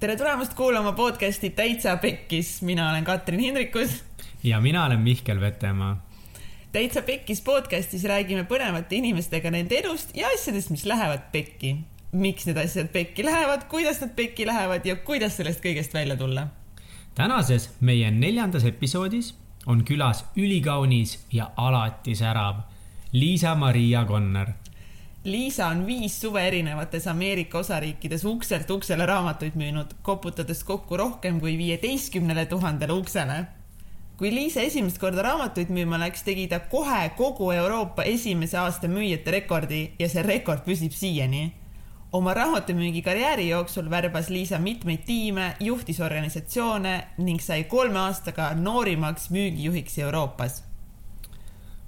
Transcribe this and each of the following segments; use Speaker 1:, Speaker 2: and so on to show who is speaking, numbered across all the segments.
Speaker 1: tere tulemast kuulama podcasti Täitsa Pekkis, mina olen Katrin Hindrikus.
Speaker 2: ja mina olen Mihkel Vetemaa.
Speaker 1: täitsa Pekkis podcastis räägime põnevate inimestega nende elust ja asjadest, mis lähevad pekki. miks need asjad pekki lähevad, kuidas nad pekki lähevad ja kuidas sellest kõigest välja tulla.
Speaker 2: tänases meie neljandas episoodis on külas ülikaunis ja alati särav Liisa-Maria Conner
Speaker 1: Liisa on viis suve erinevates Ameerika osariikides ukselt uksele raamatuid müünud, koputades kokku rohkem kui viieteistkümnele tuhandele uksele. kui Liisa esimest korda raamatuid müüma läks, tegi ta kohe kogu Euroopa esimese aasta müüjate rekordi ja see rekord püsib siiani. oma raamatumüügi karjääri jooksul värbas Liisa mitmeid tiime, juhtis organisatsioone ning sai kolme aastaga noorimaks müügijuhiks Euroopas.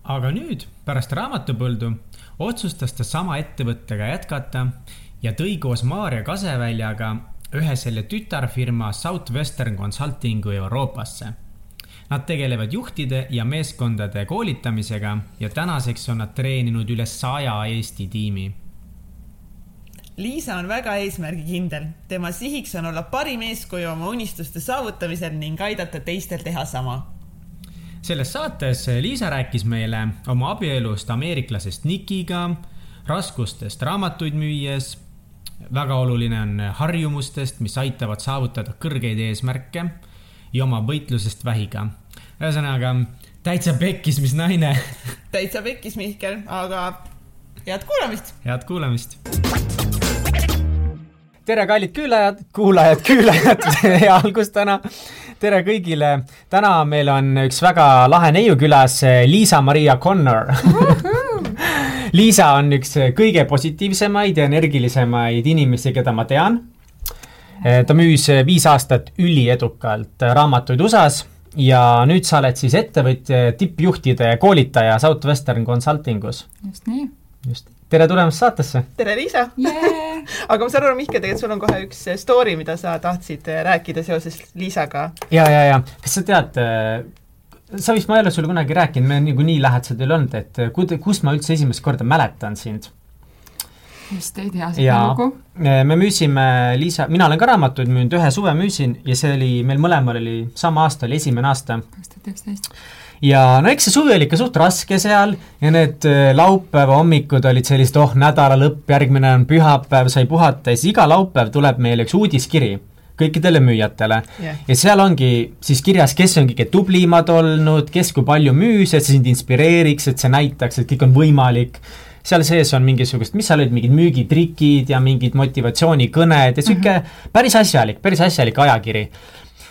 Speaker 2: aga nüüd, pärast raamatupõldu otsustas ta sama ettevõttega jätkata ja tõi koos Maarja Kaseväljaga ühe selle tütarfirma Southwestern Consultingu Euroopasse. Nad tegelevad juhtide ja meeskondade koolitamisega ja tänaseks on nad treeninud üle saja Eesti tiimi.
Speaker 1: Liisa on väga eesmärgikindel, tema sihiks on olla parim eeskuju oma unistuste saavutamisel ning aidata teistel teha sama
Speaker 2: selles saates Liisa rääkis meile oma abielust ameeriklasest Nikiga, raskustest raamatuid müües. väga oluline on harjumustest, mis aitavad saavutada kõrgeid eesmärke ja oma võitlusest vähiga. ühesõnaga täitsa pekkis, mis naine
Speaker 1: täitsa pekkis, Mihkel, aga head kuulamist.
Speaker 2: head kuulamist tere, kallid küülajad, kuulajad, küülajad hea algus täna tere kõigile, täna meil on üks väga lahe neiu külas, Liisa-Maria Connor Liisa on üks kõige positiivsemaid ja energilisemaid inimesi, keda ma tean. ta müüs viis aastat üliedukalt raamatuid USA-s ja nüüd sa oled siis ettevõtja, tippjuhtide koolitaja Southwestern Consultingus.
Speaker 3: just nii.
Speaker 2: just tere tulemast saatesse!
Speaker 1: tere, Liisa
Speaker 3: yeah!
Speaker 1: aga ma saan aru, Mihkel, tegelikult sul on kohe üks story, mida sa tahtsid äh, rääkida seoses Liisaga.
Speaker 2: ja, ja, ja kas sa tead, äh, sa vist, ma ei ole sulle kunagi rääkinud, me niikuinii lähedased veel olnud, et äh, kud-, kust ma üldse esimest korda mäletan sind?
Speaker 3: vist ei tea seda lugu.
Speaker 2: me müüsime, Liisa, mina olen ka raamatuid müünud, ühe suve müüsin ja see oli, meil mõlemal oli, sama aasta oli esimene aasta.
Speaker 3: kaks tuhat üksteist
Speaker 2: ja no eks see suvi oli ikka suht raske seal ja need äh, laupäeva hommikud olid sellised, oh, nädala lõpp, järgmine on pühapäev, sai puhata ja siis iga laupäev tuleb meile üks uudiskiri kõikidele müüjatele yeah. ja seal ongi siis kirjas, kes on kõige tublimad olnud, kes kui palju müüs, et see sind inspireeriks, et see näitaks, et kõik on võimalik seal sees on mingisugust, mis seal olid, mingid müügitrikid ja mingid motivatsioonikõned ja sihuke mm -hmm. päris asjalik, päris asjalik ajakiri.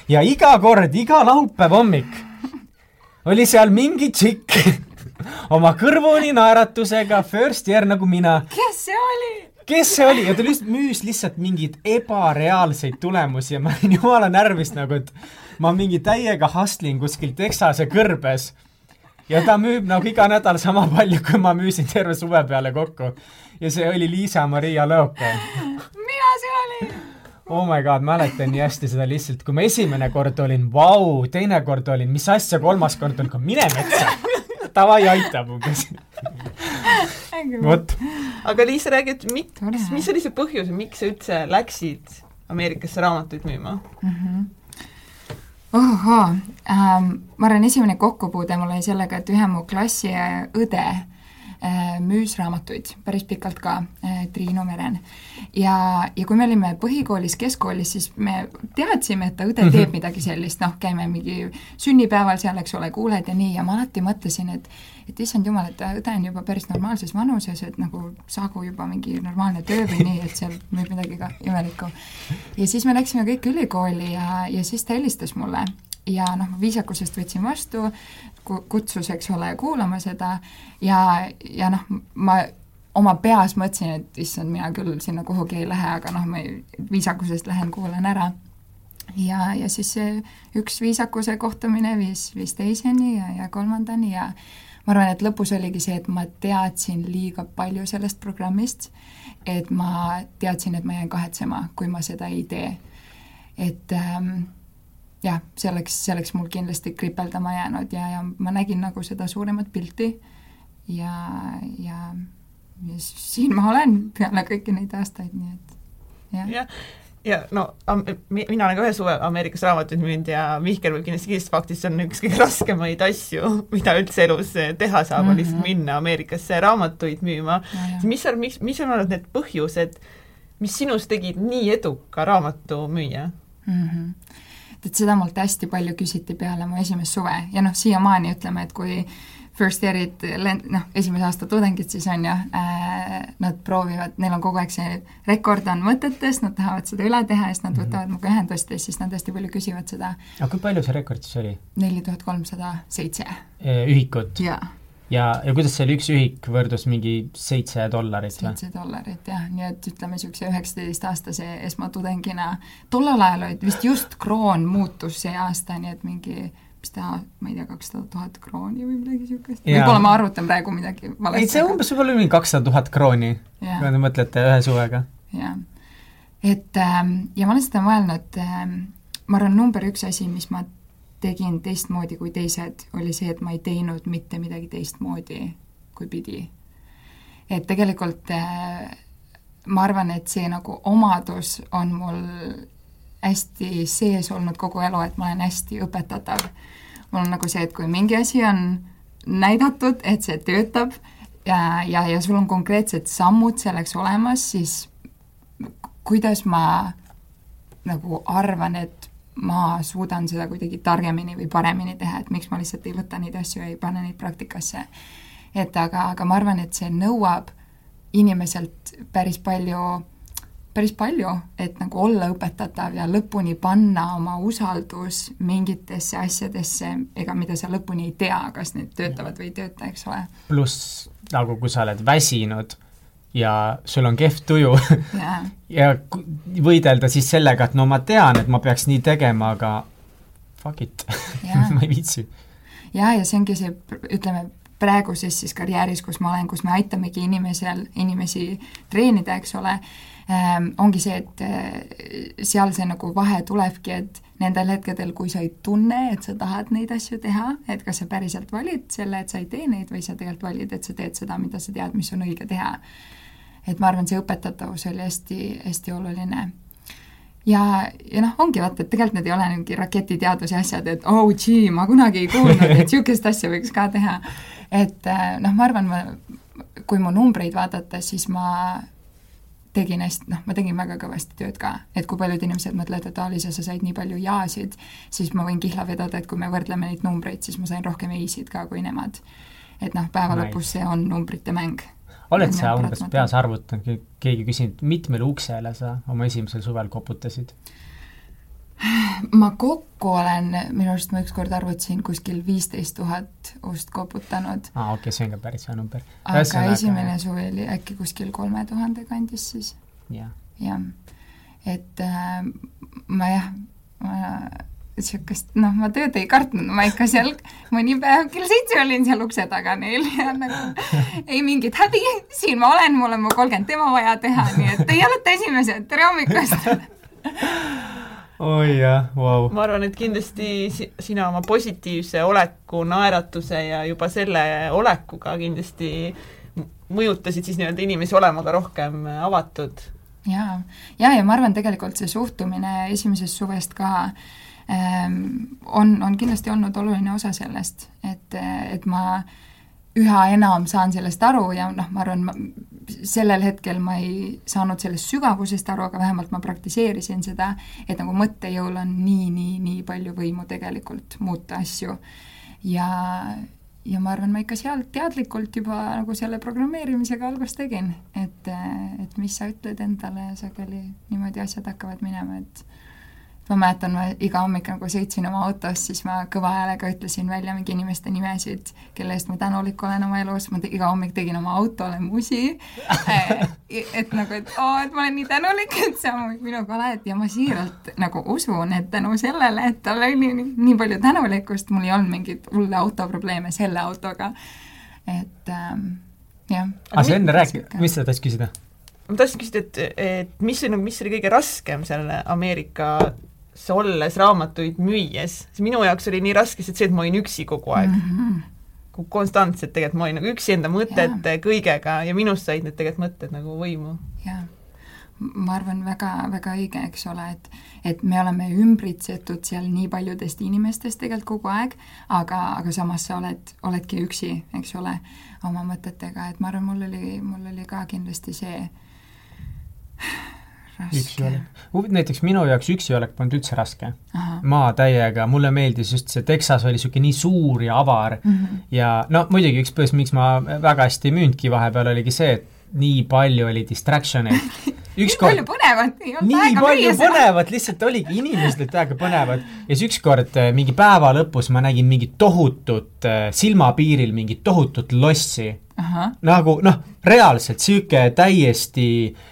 Speaker 2: ja iga kord, iga laupäev hommik oli seal mingi tšikk oma kõrvuni naeratusega, first year nagu mina.
Speaker 3: kes see oli?
Speaker 2: kes see oli ja ta lihtsalt müüs lihtsalt mingeid ebareaalseid tulemusi ja ma olin jumala närvis nagu, et ma mingi täiega hustlin kuskil Texase kõrbes. ja ta müüb nagu iga nädal sama palju, kui ma müüsin terve suve peale kokku. ja see oli Liisa-Maria Lõoke.
Speaker 3: mina see olin
Speaker 2: oh my god, mäletan nii hästi seda lihtsalt, kui ma esimene kord olin, vau, teine kord olin, mis asja, kolmas kord olin, mine metsa. Davai, aitab umbes. vot.
Speaker 1: aga Liis, räägi, et miks, mis oli see põhjus, miks sa üldse läksid Ameerikasse raamatuid müüma mm? -hmm
Speaker 3: ohoo ähm,, ma arvan, esimene kokkupuude mul oli sellega, et ühe mu klassi õde müüs raamatuid päris pikalt ka, äh, Triinu Meren. ja, ja kui me olime põhikoolis, keskkoolis, siis me teadsime, et ta õde teeb mhm. midagi sellist, noh, käime mingi sünnipäeval seal, eks ole, kuuled ja nii, ja ma alati mõtlesin, et et issand jumal, et õde on juba päris normaalses vanuses, et nagu saagu juba mingi normaalne töö või nii, et seal müüb midagi ka imelikku. ja siis me läksime kõik ülikooli ja, ja siis ta helistas mulle ja noh, viisakusest võtsin vastu, kutsus, eks ole, kuulama seda ja, ja noh, ma oma peas mõtlesin, et issand, mina küll sinna kuhugi ei lähe, aga noh, ma viisakusest lähen kuulan ära. ja, ja siis see üks viisakuse kohtumine viis, viis teiseni ja, ja kolmandani ja ma arvan, et lõpus oligi see, et ma teadsin liiga palju sellest programmist, et ma teadsin, et ma jään kahetsema, kui ma seda ei tee. et ähm, jah, see oleks, see oleks mul kindlasti kripeldama jäänud ja, ja ma nägin nagu seda suuremat pilti ja, ja, ja siin ma olen peale kõiki neid aastaid, nii et jah
Speaker 1: ja ja no mina olen ka ühe suve Ameerikas raamatuid müünud ja Mihkel võib kindlasti kindlasti fakti, see on üks kõige raskemaid asju, mida üldse elus teha saab mm, -hmm. on lihtsalt mhm. minna Ameerikasse raamatuid müüma. mis on, mis, mis on olnud need põhjused, mis sinust tegid nii eduka raamatumüüja mm?
Speaker 3: -hmm. Et seda mult hästi palju küsiti peale mu esimest suve ja noh, siiamaani ütleme, et kui first year'id, noh, esimese aasta tudengid siis on ju äh,, nad proovivad, neil on kogu aeg see rekord on mõtetes, nad tahavad seda üle teha ja siis nad mm -hmm. võtavad minuga ühendust ja siis nad hästi palju küsivad seda.
Speaker 2: aga kui palju see rekord siis oli?
Speaker 3: neli tuhat kolmsada seitse.
Speaker 2: ühikut?
Speaker 3: jaa
Speaker 2: ja, ja kuidas see oli, üks ühik võrdus mingi seitse dollarit
Speaker 3: või? seitse dollarit jah, nii et ütleme, niisuguse üheksateistaastase esmatudengina, tollel ajal olid vist just kroon muutus see aasta, nii et mingi mis ta, ma ei tea, kakssada tuhat krooni või midagi niisugust, võib-olla ma arvutan praegu midagi
Speaker 2: valesti. ei, see umbes võib-olla mingi kakssada tuhat krooni, kui te mõtlete ühe suvega.
Speaker 3: jah, et ähm, ja ma olen seda mõelnud ähm,, ma arvan, number üks asi, mis ma tegin teistmoodi kui teised, oli see, et ma ei teinud mitte midagi teistmoodi, kui pidi. et tegelikult äh, ma arvan, et see nagu omadus on mul hästi sees olnud kogu elu, et ma olen hästi õpetatav. mul on nagu see, et kui mingi asi on näidatud, et see töötab ja, ja, ja sul on konkreetsed sammud selleks olemas, siis kuidas ma nagu arvan, et ma suudan seda kuidagi targemini või paremini teha, et miks ma lihtsalt ei võta neid asju ja ei pane neid praktikasse. et aga, aga ma arvan, et see nõuab inimeselt päris palju päris palju, et nagu olla õpetatav ja lõpuni panna oma usaldus mingitesse asjadesse, ega mida sa lõpuni ei tea, kas need töötavad või ei tööta, eks ole.
Speaker 2: pluss nagu kui sa oled väsinud ja sul on kehv tuju yeah. ja võidelda siis sellega, et no ma tean, et ma peaks nii tegema, aga fuck it yeah. ma ei viitsi.
Speaker 3: jaa, ja see ongi see, ütleme, praeguses siis karjääris, kus ma olen, kus me aitamegi inimesel, inimesi treenida, eks ole, ähm, ongi see, et äh, seal see nagu vahe tulebki, et nendel hetkedel, kui sa ei tunne, et sa tahad neid asju teha, et kas sa päriselt valid selle, et sa ei tee neid või sa tegelikult valid, et sa teed seda, mida sa tead, mis on õige teha. Et ma arvan, see õpetatavus oli hästi, hästi oluline ja, ja noh, ongi vaata, et tegelikult need ei ole mingi raketiteaduse asjad, et oh gee, ma kunagi ei kuulnud, et niisugust asja võiks ka teha. et äh, noh, ma arvan, ma, kui mu numbreid vaadata, siis ma tegin hästi, noh, ma tegin väga kõvasti tööd ka, et kui paljud inimesed mõtlevad, et Alisa, sa said nii palju jaasid, siis ma võin kihla vedada, et kui me võrdleme neid numbreid, siis ma sain rohkem ei-sid ka kui nemad. et noh, päeva nice. lõpus see on numbrite mäng.
Speaker 2: Oled sa umbes peas arvutanud, keegi küsinud, mitmele uksele sa oma esimesel suvel koputasid?
Speaker 3: ma kokku olen, minu arust ma ükskord arvutasin kuskil viisteist tuhat ust koputanud.
Speaker 2: aa ah,, okei okay,, see on ka päris hea number.
Speaker 3: aga Ühesõnaga... esimene suvi oli äkki kuskil kolme tuhande kandis siis
Speaker 2: ja..
Speaker 3: jah. et äh, ma jah, ma niisugust, noh, ma tööd ei kartnud, ma ikka seal mõni päev kell seitse olin seal ukse taga neil ja nagu ei mingit häbi, siin ma olen, mul on mu kolmkümmend demo vaja teha, nii et teie olete esimesed, tere hommikust
Speaker 2: oi jah, vau.
Speaker 1: ma arvan, et kindlasti sina oma positiivse oleku, naeratuse ja juba selle olekuga kindlasti mõjutasid siis nii-öelda inimesi olema ka rohkem avatud.
Speaker 3: jaa, ja, ja ma arvan, tegelikult see suhtumine esimesest suvest ka ähm, on, on kindlasti olnud oluline osa sellest, et, et ma üha enam saan sellest aru ja noh, ma arvan, sellel hetkel ma ei saanud sellest sügavusest aru, aga vähemalt ma praktiseerisin seda, et nagu mõttejõul on nii, nii, nii palju võimu tegelikult muuta asju. ja, ja ma arvan, ma ikka seal teadlikult juba nagu selle programmeerimisega algust tegin, et, et mis sa ütled endale sageli niimoodi asjad hakkavad minema, et ma mäletan, ma iga hommik nagu sõitsin oma autos, siis ma kõva häälega ütlesin välja mingi inimeste nimesid, kelle eest ma tänulik olen oma elus, ma iga hommik tegin oma autole musi et nagu, et oo, et ma olen nii tänulik, et sa minuga oled ja ma siiralt nagu usun, et tänu sellele, et tal oli nii, nii palju tänulikkust, mul ei olnud mingeid hulle autoprobleeme selle autoga. et ähm, jah.
Speaker 2: aga sa enne rääkisid, mis sa tahtsid küsida?
Speaker 1: ma tahtsin küsida, et, et mis, mis oli kõige raskem selle Ameerika olles raamatuid müües, siis minu jaoks oli nii raske see, et ma olin üksi kogu aeg mm. -hmm konstantselt tegelikult ma olin nagu üksi enda mõtete kõigega ja minust said need tegelikult mõtted nagu võimu.
Speaker 3: jah, ma arvan, väga, väga õige, eks ole, et et me oleme ümbritsetud seal nii paljudest inimestest tegelikult kogu aeg, aga, aga samas sa oled, oledki üksi, eks ole, oma mõtetega, et ma arvan, mul oli, mul oli ka kindlasti see
Speaker 2: üksi olek. näiteks minu jaoks üksi olek polnud üldse raske. ma täiega, mulle meeldis just see Texas oli niisugune nii suur ja avar mm -hmm. ja no muidugi üks põhjus, miks ma väga hästi ei müünudki vahepeal, oligi see, et nii palju oli distraction eid
Speaker 3: nii palju põnevat,
Speaker 2: ei olnud aega palju põnevat, lihtsalt oligi, inimesed olid täiega põnevad. ja siis ükskord äh, mingi päeva lõpus ma nägin mingit tohutut äh, silmapiiril mingit tohutut lossi. nagu noh, reaalselt sihuke täiesti äh,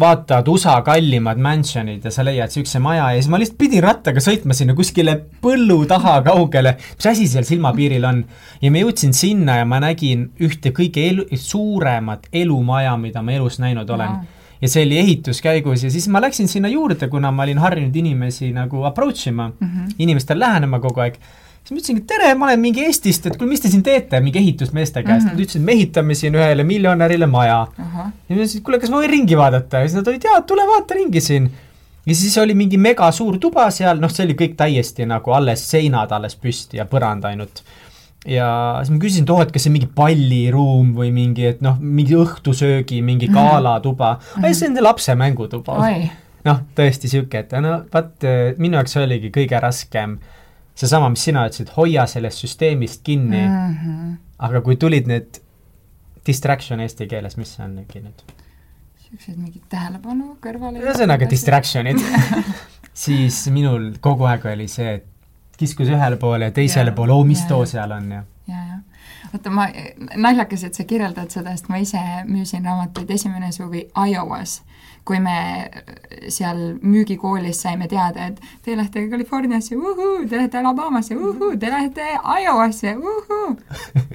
Speaker 2: vaatad USA kallimad mansionid ja sa leiad niisuguse maja ja siis ma lihtsalt pidin rattaga sõitma sinna kuskile põllu taha kaugele, mis asi seal silmapiiril on. ja ma jõudsin sinna ja ma nägin ühte kõige elu, suuremat elumaja, mida ma elus näinud olen. Ja see oli ehituskäigus ja siis ma läksin sinna juurde, kuna ma olin harjunud inimesi nagu approach ima. Mm, -hmm. inimestele lähenema kogu aeg siis ma ütlesingi, tere, ma olen mingi Eestist, et kuule, mis te siin teete, mingi ehitusmeeste käest mm. -hmm. Nad ütlesid, me ehitame siin ühele miljonärile maja uh. -huh. ja ma ütlesin, kuule, kas ma võin ringi vaadata ja siis nad olid, jaa, tule vaata ringi siin. ja siis oli mingi mega suur tuba seal, noh, see oli kõik täiesti nagu alles seinad alles püsti ja põrand ainult. ja siis ma küsisin, et oh, et kas see on mingi palliruum või mingi, et noh, mingi õhtusöögi, mingi mhm. galatuba mm. -hmm. see on lapse mängutuba. noh, tõesti sihuke, et no vot, minu jaoks oligi kõige raskem seesama, mis sina ütlesid, hoia sellest süsteemist kinni mm. -hmm. aga kui tulid need distraction eesti keeles, mis see on äkki nüüd?
Speaker 3: siuksed mingid tähelepanu kõrvale.
Speaker 2: ühesõnaga distraction'id siis minul kogu aeg oli see, et kiskus ühele poole ja teisele poole, oo, mis ja, too seal on ja.
Speaker 3: ja, ja oota, ma, naljakas, et sa kirjeldad seda, sest ma ise müüsin raamatuid esimene suvi Iowas kui me seal müügikoolis saime teada, et te lähete Californiasse, uhuu, te lähete Alabamasse, uhuu, te lähete Iowasse, uhuu.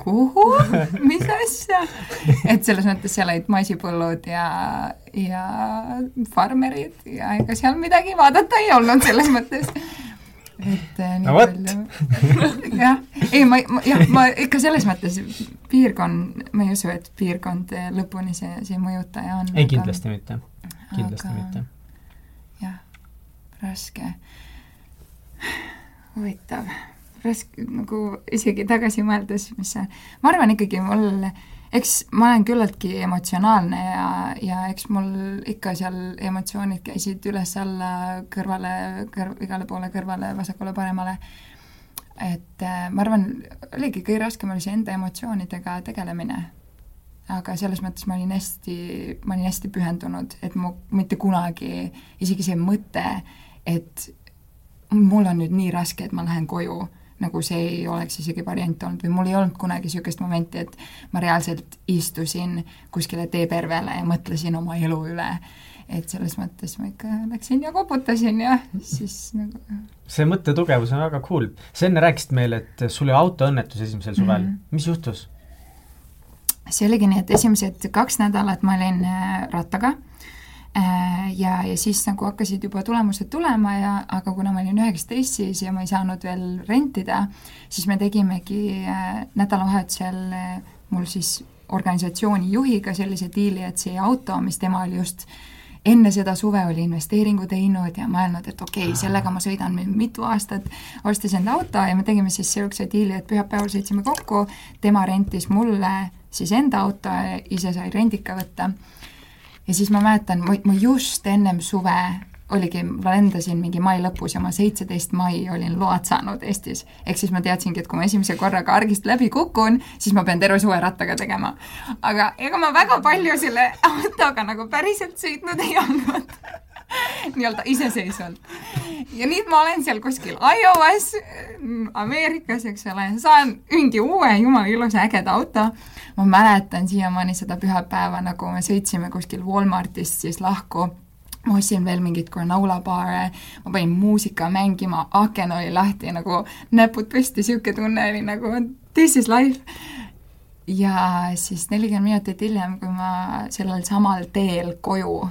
Speaker 3: kuhu, mis asja? et selles mõttes seal olid masipõllud ja, ja farmerid ja ega seal midagi vaadata ei olnud selles mõttes et
Speaker 2: äh, no, palju
Speaker 3: jah, ei ma, ma, jah, ma ikka selles mõttes piirkond, ma ei usu, et piirkond lõpuni see, see mõjutaja on.
Speaker 2: ei, kindlasti mitte kindlasti aga... mitte.
Speaker 3: jah, raske, huvitav, raske nagu isegi tagasi mõeldes, mis see, ma arvan ikkagi mul, eks ma olen küllaltki emotsionaalne ja, ja eks mul ikka seal emotsioonid käisid üles-alla, kõrvale, kõrv, igale poole kõrvale, vasakule-paremale et äh, ma arvan, oligi kõige raskem oli see enda emotsioonidega tegelemine. Aga selles mõttes ma olin hästi, ma olin hästi pühendunud, et mu mitte kunagi, isegi see mõte, et mul on nüüd nii raske, et ma lähen koju, nagu see ei oleks isegi variant olnud või mul ei olnud kunagi niisugust momenti, et ma reaalselt istusin kuskile teepervele ja mõtlesin oma elu üle. et selles mõttes ma ikka läksin ja koputasin ja siis nagu
Speaker 2: see mõttetugevus on väga cool. sa enne rääkisid meile, et sul oli autoõnnetus esimesel suvel mm, -hmm. mis juhtus?
Speaker 3: see oligi nii, et esimesed kaks nädalat ma olin äh, rattaga äh, ja, ja siis nagu hakkasid juba tulemused tulema ja, aga kuna ma olin üheksateist siis ja ma ei saanud veel rentida, siis me tegimegi äh, nädalavahetusel mul siis organisatsiooni juhiga sellise diili, et see auto, mis tema oli just enne seda suve oli investeeringu teinud ja mõelnud, et okei okay,, sellega ma sõidan mitu aastat, ostis enda auto ja me tegime siis niisuguse diili, et pühapäeval sõitsime kokku, tema rentis mulle siis enda auto, ise sai rendika võtta. Ja siis ma mäletan, ma just ennem suve oligi, ma lendasin mingi mai lõpus ja ma seitseteist mai olin load saanud Eestis. ehk siis ma teadsingi, et kui ma esimese korraga argist läbi kukun, siis ma pean terve suve rattaga tegema. aga ega ma väga palju selle autoga nagu päriselt sõitnud ei olnud nii-öelda iseseisvalt. ja nüüd ma olen seal kuskil Iowas, Ameerikas, eks ole, saan mingi uue jumala ilusa ägeda auto. Ma mäletan siiamaani seda pühapäeva, nagu me sõitsime kuskil Walmartist siis lahku. Ma ostsin veel mingeid granola-baare, ma panin muusika mängima, aken oli lahti nagu näpud püsti, niisugune tunne oli nagu this is life. ja siis nelikümmend minutit hiljem, kui ma sellel samal teel koju,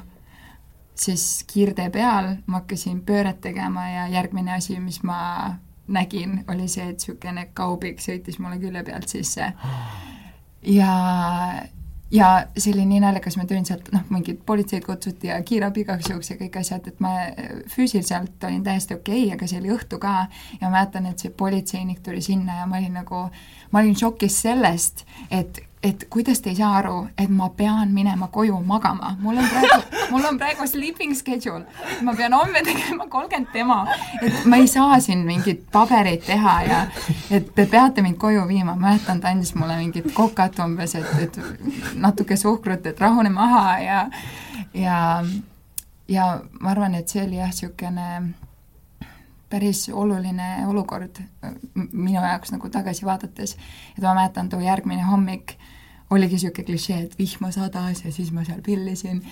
Speaker 3: siis kiirtee peal ma hakkasin pööret tegema ja järgmine asi, mis ma nägin, oli see, et niisugune kaubik sõitis mulle külje pealt sisse. Ja, ja see oli nii naljakas, ma tulin sealt, noh, mingid politseid kutsuti ja kiirabi igaks juhuks ja kõik asjad, et ma füüsiliselt olin täiesti okei okay,, aga see oli õhtu ka ja ma mäletan, et see politseinik tuli sinna ja ma olin nagu, ma olin šokis sellest, et et kuidas te ei saa aru, et ma pean minema koju magama, mul on praegu, mul on praegu sleeping schedule, ma pean homme tegema kolmkümmend demo, et ma ei saa siin mingeid pabereid teha ja et te peate mind koju viima, ma mäletan, ta andis mulle mingit kokat umbes, et, et natuke suhkrut, et rahune maha ja ja, ja ma arvan, et see oli jah, niisugune päris oluline olukord minu jaoks nagu tagasi vaadates, et ma mäletan, too järgmine hommik oligi niisugune klišee, et vihma sadas ja siis ma seal pillisin.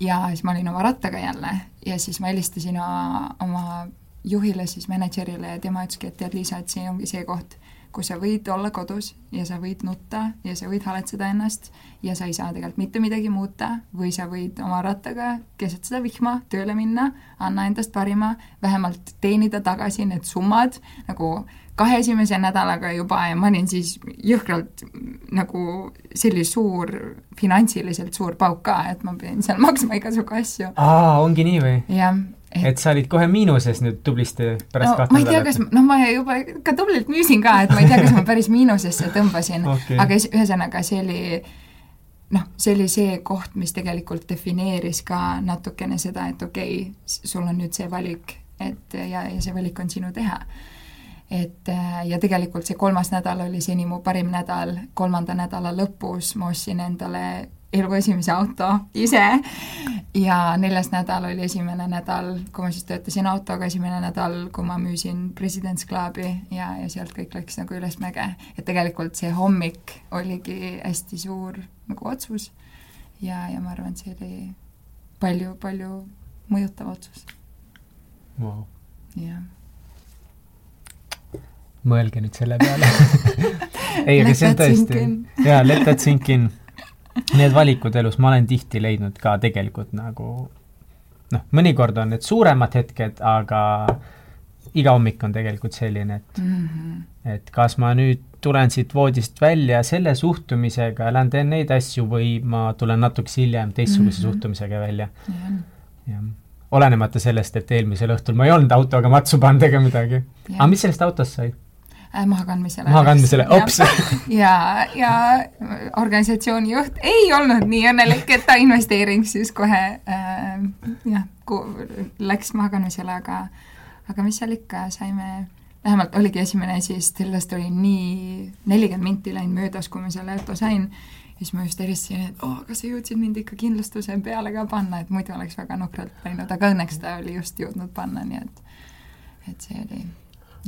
Speaker 3: Ja siis ma olin oma rattaga jälle. Ja siis ma helistasin oma, juhile, siis mänedžerile ja tema ütleski, et tead, Liisa, et see ongi see koht, kus sa võid olla kodus ja sa võid nutta ja sa võid haletseda ennast ja sa ei saa tegelikult mitte midagi muuta. Või sa võid oma rattaga keset seda vihma tööle minna, anna endast parima, vähemalt teenida tagasi need summad nagu kahe esimese nädalaga juba ja ma olin siis jõhkralt nagu, oli suur, finantsiliselt suur pauk ka, et ma pidin seal maksma igasugu asju.
Speaker 2: aa, ongi nii või?
Speaker 3: jah.
Speaker 2: Et... et sa olid kohe miinuses nüüd tublisti pärast
Speaker 3: no, kahte nädalat? ma ei tea, kas, noh, ma juba ka tublilt müüsin ka, et ma ei tea, kas ma päris miinusesse tõmbasin okay., aga ühesõnaga, see oli noh, see oli see koht, mis tegelikult defineeris ka natukene seda, et okei okay,, sul on nüüd see valik, et ja, ja see valik on sinu teha et äh, ja tegelikult see kolmas nädal oli seni mu parim nädal, kolmanda nädala lõpus ma ostsin endale elu esimese auto ise. Ja neljas nädal oli esimene nädal, kui ma siis töötasin autoga, esimene nädal, kui ma müüsin President's Clubi ja, ja sealt kõik läks nagu ülesmäge. et tegelikult see hommik oligi hästi suur nagu otsus. Ja, ja ma arvan, et see oli palju-palju mõjutav otsus.
Speaker 2: Wow..
Speaker 3: jah
Speaker 2: mõelge nüüd selle peale ei, aga see on tõesti, jaa, let that sink in. Need valikud elus ma olen tihti leidnud ka tegelikult nagu noh, mõnikord on need suuremad hetked, aga iga hommik on tegelikult selline, et mm, -hmm. et kas ma nüüd tulen siit voodist välja selle suhtumisega, lähen teen neid asju või ma tulen natukese hiljem teistsuguse mm -hmm. suhtumisega välja. jah olenemata sellest, et eelmisel õhtul ma ei olnud autoga matsu pannud ega midagi. aga mis sellest autost sai?
Speaker 3: Äh, mahakandmisele.
Speaker 2: mahakandmisele, ops!
Speaker 3: ja, ja organisatsiooni juht ei olnud nii õnnelik, et ta investeering siis kohe äh, jah, läks mahakandmisele, aga aga mis seal ikka, saime, vähemalt oligi esimene siis, sellest oli nii nelikümmend minti läinud möödas, kui ma selle auto sain, ja siis ma just helistasin, et oo oh,, kas sa jõudsid mind ikka kindlustuse peale ka panna, et muidu oleks väga nukralt läinud, aga õnneks ta oli just jõudnud panna, nii et et see oli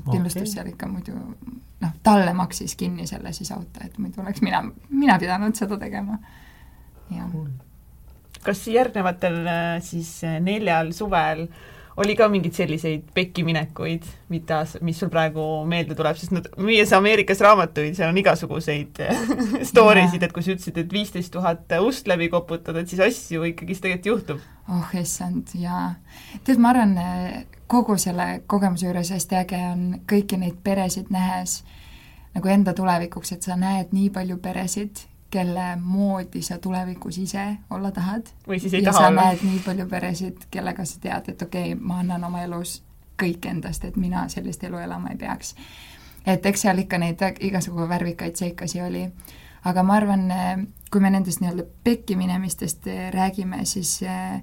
Speaker 3: kindlustus okay. seal ikka muidu noh, talle maksis kinni selle siis auto, et muidu oleks mina, mina pidanud seda tegema.
Speaker 1: Cool. kas järgnevatel äh, siis äh, neljal suvel oli ka mingeid selliseid pekkiminekuid, mida, mis sul praegu meelde tuleb, sest no müües Ameerikas raamatuid, seal on igasuguseid story sid, et kui sa ütlesid, et viisteist tuhat ust läbi koputad, et siis asju ikkagist tegelikult juhtub.
Speaker 3: oh issand, jaa. tead, ma arvan, kogu selle kogemuse juures hästi äge on kõiki neid peresid nähes nagu enda tulevikuks, et sa näed nii palju peresid, kelle moodi sa tulevikus ise olla tahad.
Speaker 1: või siis ei
Speaker 3: ja
Speaker 1: taha
Speaker 3: olla. näed nii palju peresid, kellega sa tead, et okei okay,, ma annan oma elus kõik endast, et mina sellist elu elama ei peaks. et eks seal ikka neid igasugu värvikaid seikasi oli. aga ma arvan, kui me nendest nii-öelda pekki minemistest räägime, siis äh,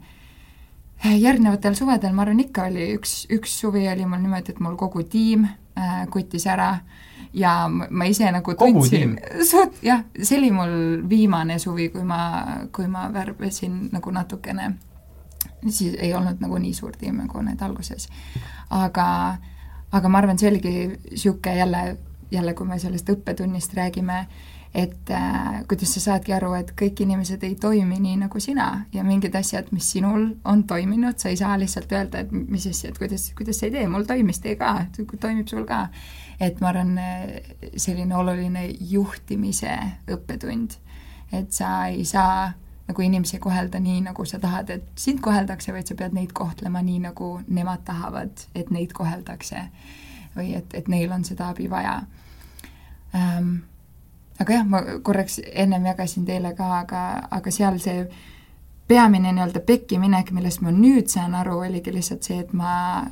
Speaker 3: järgnevatel suvedel, ma arvan, ikka oli üks, üks suvi oli mul niimoodi, et mul kogu tiim kutis ära. Ja ma ise nagu tundsin, suht jah, see oli mul viimane suvi, kui ma, kui ma värbasin nagu natukene, siis ei olnud nagu nii suur tiim nagu need alguses. aga, aga ma arvan, see oligi niisugune jälle, jälle kui me sellest õppetunnist räägime, et äh, kuidas sa saadki aru, et kõik inimesed ei toimi nii, nagu sina ja mingid asjad, mis sinul on toiminud, sa ei saa lihtsalt öelda, et mis asja, et kuidas, kuidas sa ei tee, mul toimis, tee ka, toimib sul ka. et ma arvan, selline oluline juhtimise õppetund, et sa ei saa nagu inimesi kohelda nii, nagu sa tahad, et sind koheldakse, vaid sa pead neid kohtlema nii, nagu nemad tahavad, et neid koheldakse. või et, et neil on seda abi vaja ähm, aga jah, ma korraks ennem jagasin teile ka, aga, aga seal see peamine nii-öelda pekki minek, millest ma nüüd saan aru, oligi lihtsalt see, et ma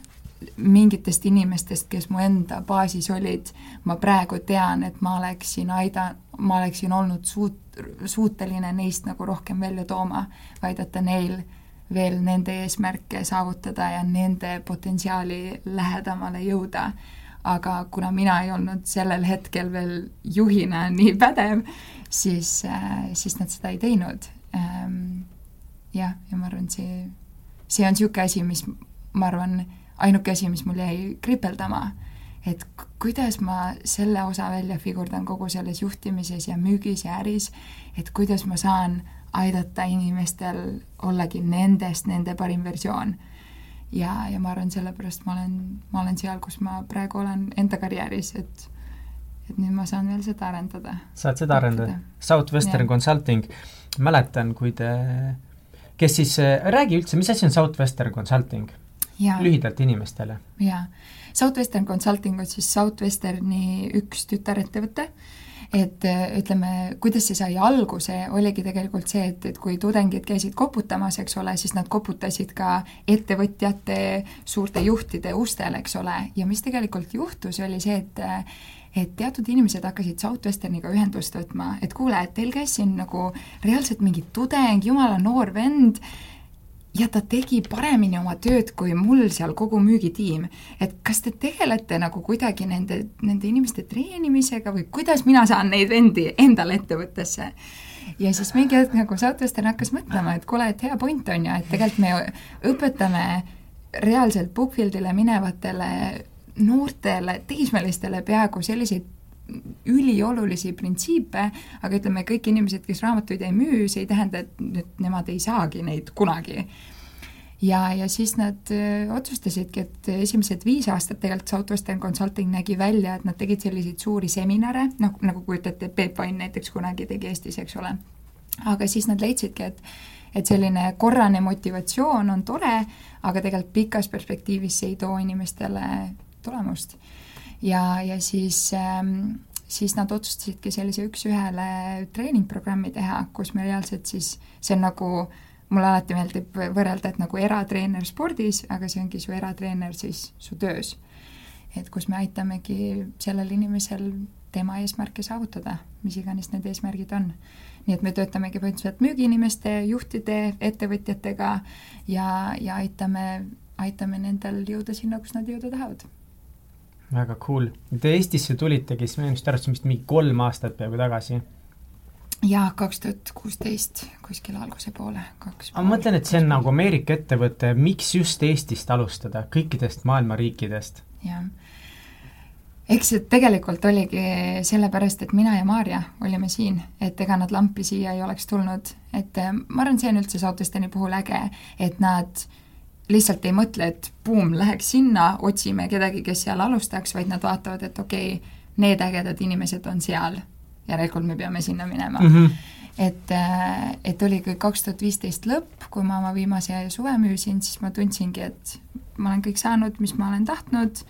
Speaker 3: mingitest inimestest, kes mu enda baasis olid, ma praegu tean, et ma oleksin aida-, ma oleksin olnud suut-, suuteline neist nagu rohkem välja tooma, aidata neil veel nende eesmärke saavutada ja nende potentsiaali lähedamale jõuda. Aga kuna mina ei olnud sellel hetkel veel juhina nii pädev, siis, äh, siis nad seda ei teinud. Ähm, jah, ja ma arvan, see, see on niisugune asi, mis ma arvan, ainuke asi, mis mul jäi kripeldama, et kuidas ma selle osa välja figurdan kogu selles juhtimises ja müügis ja äris, et kuidas ma saan aidata inimestel ollagi nendest nende parim versioon. Ja, ja ma arvan, sellepärast ma olen, ma olen seal, kus ma praegu olen enda karjääris, et et nüüd ma saan veel seda arendada.
Speaker 2: saad seda arendada? Southwestern ja. Consulting, mäletan, kui te, kes siis, räägi üldse, mis asi on Southwestern Consulting? lühidalt inimestele.
Speaker 3: jaa, Southwestern Consulting on siis Southwesterni üks tütarettevõte, et ütleme, kuidas see sai alguse, oligi tegelikult see, et, et kui tudengid käisid koputamas, eks ole, siis nad koputasid ka ettevõtjate, suurte juhtide ustel, eks ole, ja mis tegelikult juhtus, oli see, et et teatud inimesed hakkasid Southwesterniga ühendust võtma, et kuule, et teil käis siin nagu reaalselt mingi tudeng, jumala noor vend, ja ta tegi paremini oma tööd kui mul seal kogu müügitiim. et kas te tegelete nagu kuidagi nende, nende inimeste treenimisega või kuidas mina saan neid vendi endale ettevõttesse? ja siis mingi hetk nagu Southwestern hakkas mõtlema, et kuule, et hea point on ju, et tegelikult me õpetame reaalselt Bookfieldile minevatele noortele teismelistele peaaegu selliseid üliolulisi printsiipe, aga ütleme, kõik inimesed, kes raamatuid ei müü, see ei tähenda, et nüüd nemad ei saagi neid kunagi. ja, ja siis nad öö, otsustasidki, et esimesed viis aastat tegelikult Southwestern Consulting nägi välja, et nad tegid selliseid suuri seminare, noh, nagu kujutate, Peep Vain näiteks kunagi tegi Eestis, eks ole. aga siis nad leidsidki, et et selline korrane motivatsioon on tore, aga tegelikult pikas perspektiivis see ei too inimestele tulemust ja, ja siis ähm, siis nad otsustasidki sellise üks-ühele treeningprogrammi teha, kus me reaalselt siis, see on nagu, mulle alati meeldib võrrelda, et nagu eratreener spordis, aga see ongi su eratreener siis su töös. et kus me aitamegi sellel inimesel tema eesmärke saavutada, mis iganes need eesmärgid on. nii et me töötamegi põhimõtteliselt müügiinimeste, juhtide, ettevõtjatega ja, ja aitame, aitame nendel jõuda sinna, kus nad jõuda tahavad
Speaker 2: väga cool. Te Eestisse tulitegi, siis ma just arvasin vist mingi kolm aastat peaaegu tagasi.
Speaker 3: jaa, kaks tuhat kuusteist, kuskil alguse poole, kaks
Speaker 2: ma mõtlen, et see on nagu Ameerika ettevõte, miks just Eestist alustada, kõikidest maailma riikidest?
Speaker 3: jah. eks see tegelikult oligi sellepärast, et mina ja Maarja olime siin, et ega nad lampi siia ei oleks tulnud, et ma arvan, see on üldse saatesteni puhul äge, et nad lihtsalt ei mõtle, et buum, läheks sinna, otsime kedagi, kes seal alustaks, vaid nad vaatavad, et okei okay,, need ägedad inimesed on seal, järelikult me peame sinna minema mm. -hmm. et, äh, et oligi kaks tuhat viisteist lõpp, kui ma oma viimase suve müüsin, siis ma tundsingi, et ma olen kõik saanud, mis ma olen tahtnud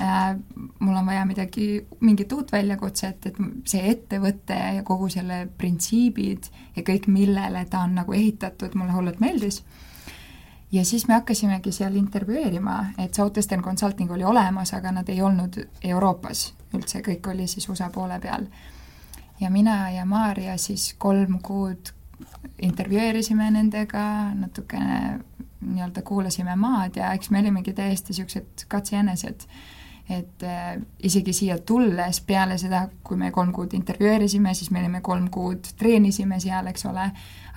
Speaker 3: äh,, mul on vaja midagi, mingit uut väljakutset, et see ettevõte ja kogu selle printsiibid ja kõik, millele ta on nagu ehitatud, mulle hullult meeldis ja siis me hakkasimegi seal intervjueerima, et Southwestern Consulting oli olemas, aga nad ei olnud Euroopas üldse, kõik oli siis USA poole peal. ja mina ja Maarja siis kolm kuud intervjueerisime nendega, natukene nii-öelda kuulasime maad ja eks me olimegi täiesti niisugused katsejänesed et äh, isegi siia tulles peale seda, kui me kolm kuud intervjueerisime, siis me olime kolm kuud treenisime seal, eks ole,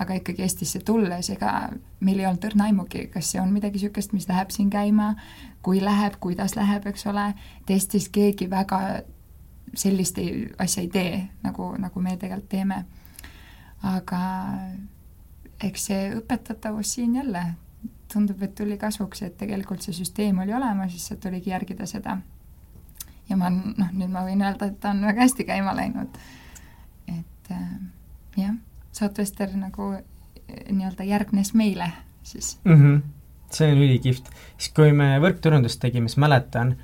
Speaker 3: aga ikkagi Eestisse tulles, ega meil ei olnud õrna aimugi, kas see on midagi niisugust, mis läheb siin käima, kui läheb, kuidas läheb, eks ole, et Eestis keegi väga sellist ei, asja ei tee, nagu, nagu me tegelikult teeme. aga eks see õpetatavus siin jälle tundub, et tuli kasuks, et tegelikult see süsteem oli olemas, lihtsalt tuligi järgida seda ja ma noh, nüüd ma võin öelda, et ta on väga hästi käima läinud. et äh, jah, Southwester nagu äh, nii-öelda järgnes meile siis
Speaker 2: mm. -hmm. see on ülikihvt. siis kui me võrkturundust tegime, siis mäletan,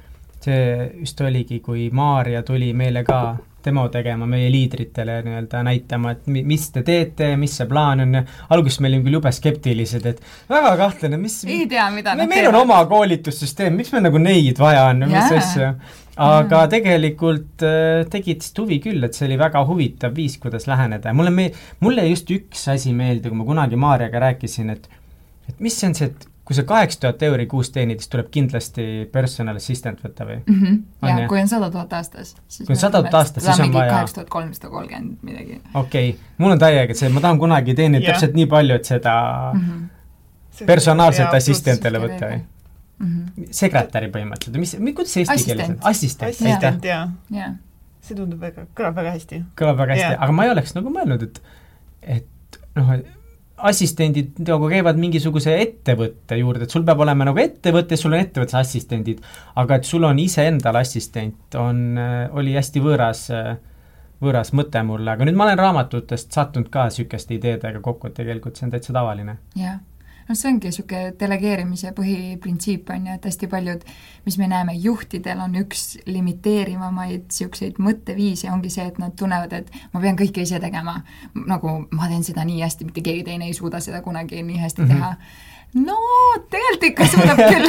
Speaker 2: see vist oligi, kui Maarja tuli meile ka demo tegema meie liidritele nii-öelda näitama, et mi-, mis te teete, mis see plaan on ja alguses me olime küll jube skeptilised, et väga kahtlane, mis
Speaker 3: ei tea, mida
Speaker 2: me, meil on oma koolitussüsteem, miks meil nagu neid vaja on ja mis asja. aga mm. tegelikult äh, tegid vist huvi küll, et see oli väga huvitav viis, kuidas läheneda ja mulle me-, mulle just üks asi meeldib, kui ma kunagi Maarjaga rääkisin, et et mis see on see, et kui sa kaheksa tuhat euri kuus teenid, siis tuleb kindlasti personal assistant võtta või?
Speaker 3: mm. -hmm. Ja
Speaker 2: jah?
Speaker 3: kui on sada tuhat aastas.
Speaker 2: Kui on 100 000 aastas, siis on vaja-
Speaker 3: kaheksa tuhat kolmsada kolmkümmend midagi
Speaker 2: okei okay., mul on täiega see, ma tahan kunagi teenida
Speaker 1: Jah.
Speaker 2: täpselt nii palju, et seda
Speaker 3: mm. -hmm.
Speaker 2: personaalset
Speaker 3: pluss-
Speaker 2: võtta või?
Speaker 3: Mm -hmm.
Speaker 2: sekretäri põhimõtteliselt, mis, kuidas see eesti keeles on?
Speaker 3: Assistent.
Speaker 2: assistent,
Speaker 1: jaa,
Speaker 3: jaa,
Speaker 1: see tundub väga, kõlab väga hästi.
Speaker 2: kõlab väga hästi aga ma ei oleks nagu mõelnud, et et noh, assistendid nagu käivad mingisuguse ettevõtte juurde, et sul peab olema nagu ettevõte, sul on ettevõttes assistendid, aga et sul on iseendal assistent, on, oli hästi võõras, võõras mõte mulle, aga nüüd ma olen raamatutest sattunud ka niisuguste ideedega kokku, et tegelikult see on täitsa tavaline.
Speaker 3: jah. noh, see ongi niisugune delegeerimise põhiprintsiip on ju, et hästi paljud, mis me näeme juhtidel, on üks limiteerivamaid niisuguseid mõtteviise ongi see, et nad tunnevad, et ma pean kõike ise tegema. nagu ma teen seda nii hästi, mitte keegi teine ei suuda seda kunagi nii hästi mm
Speaker 2: Mhm.
Speaker 3: -hmm. teha no tegelikult ikka suudab küll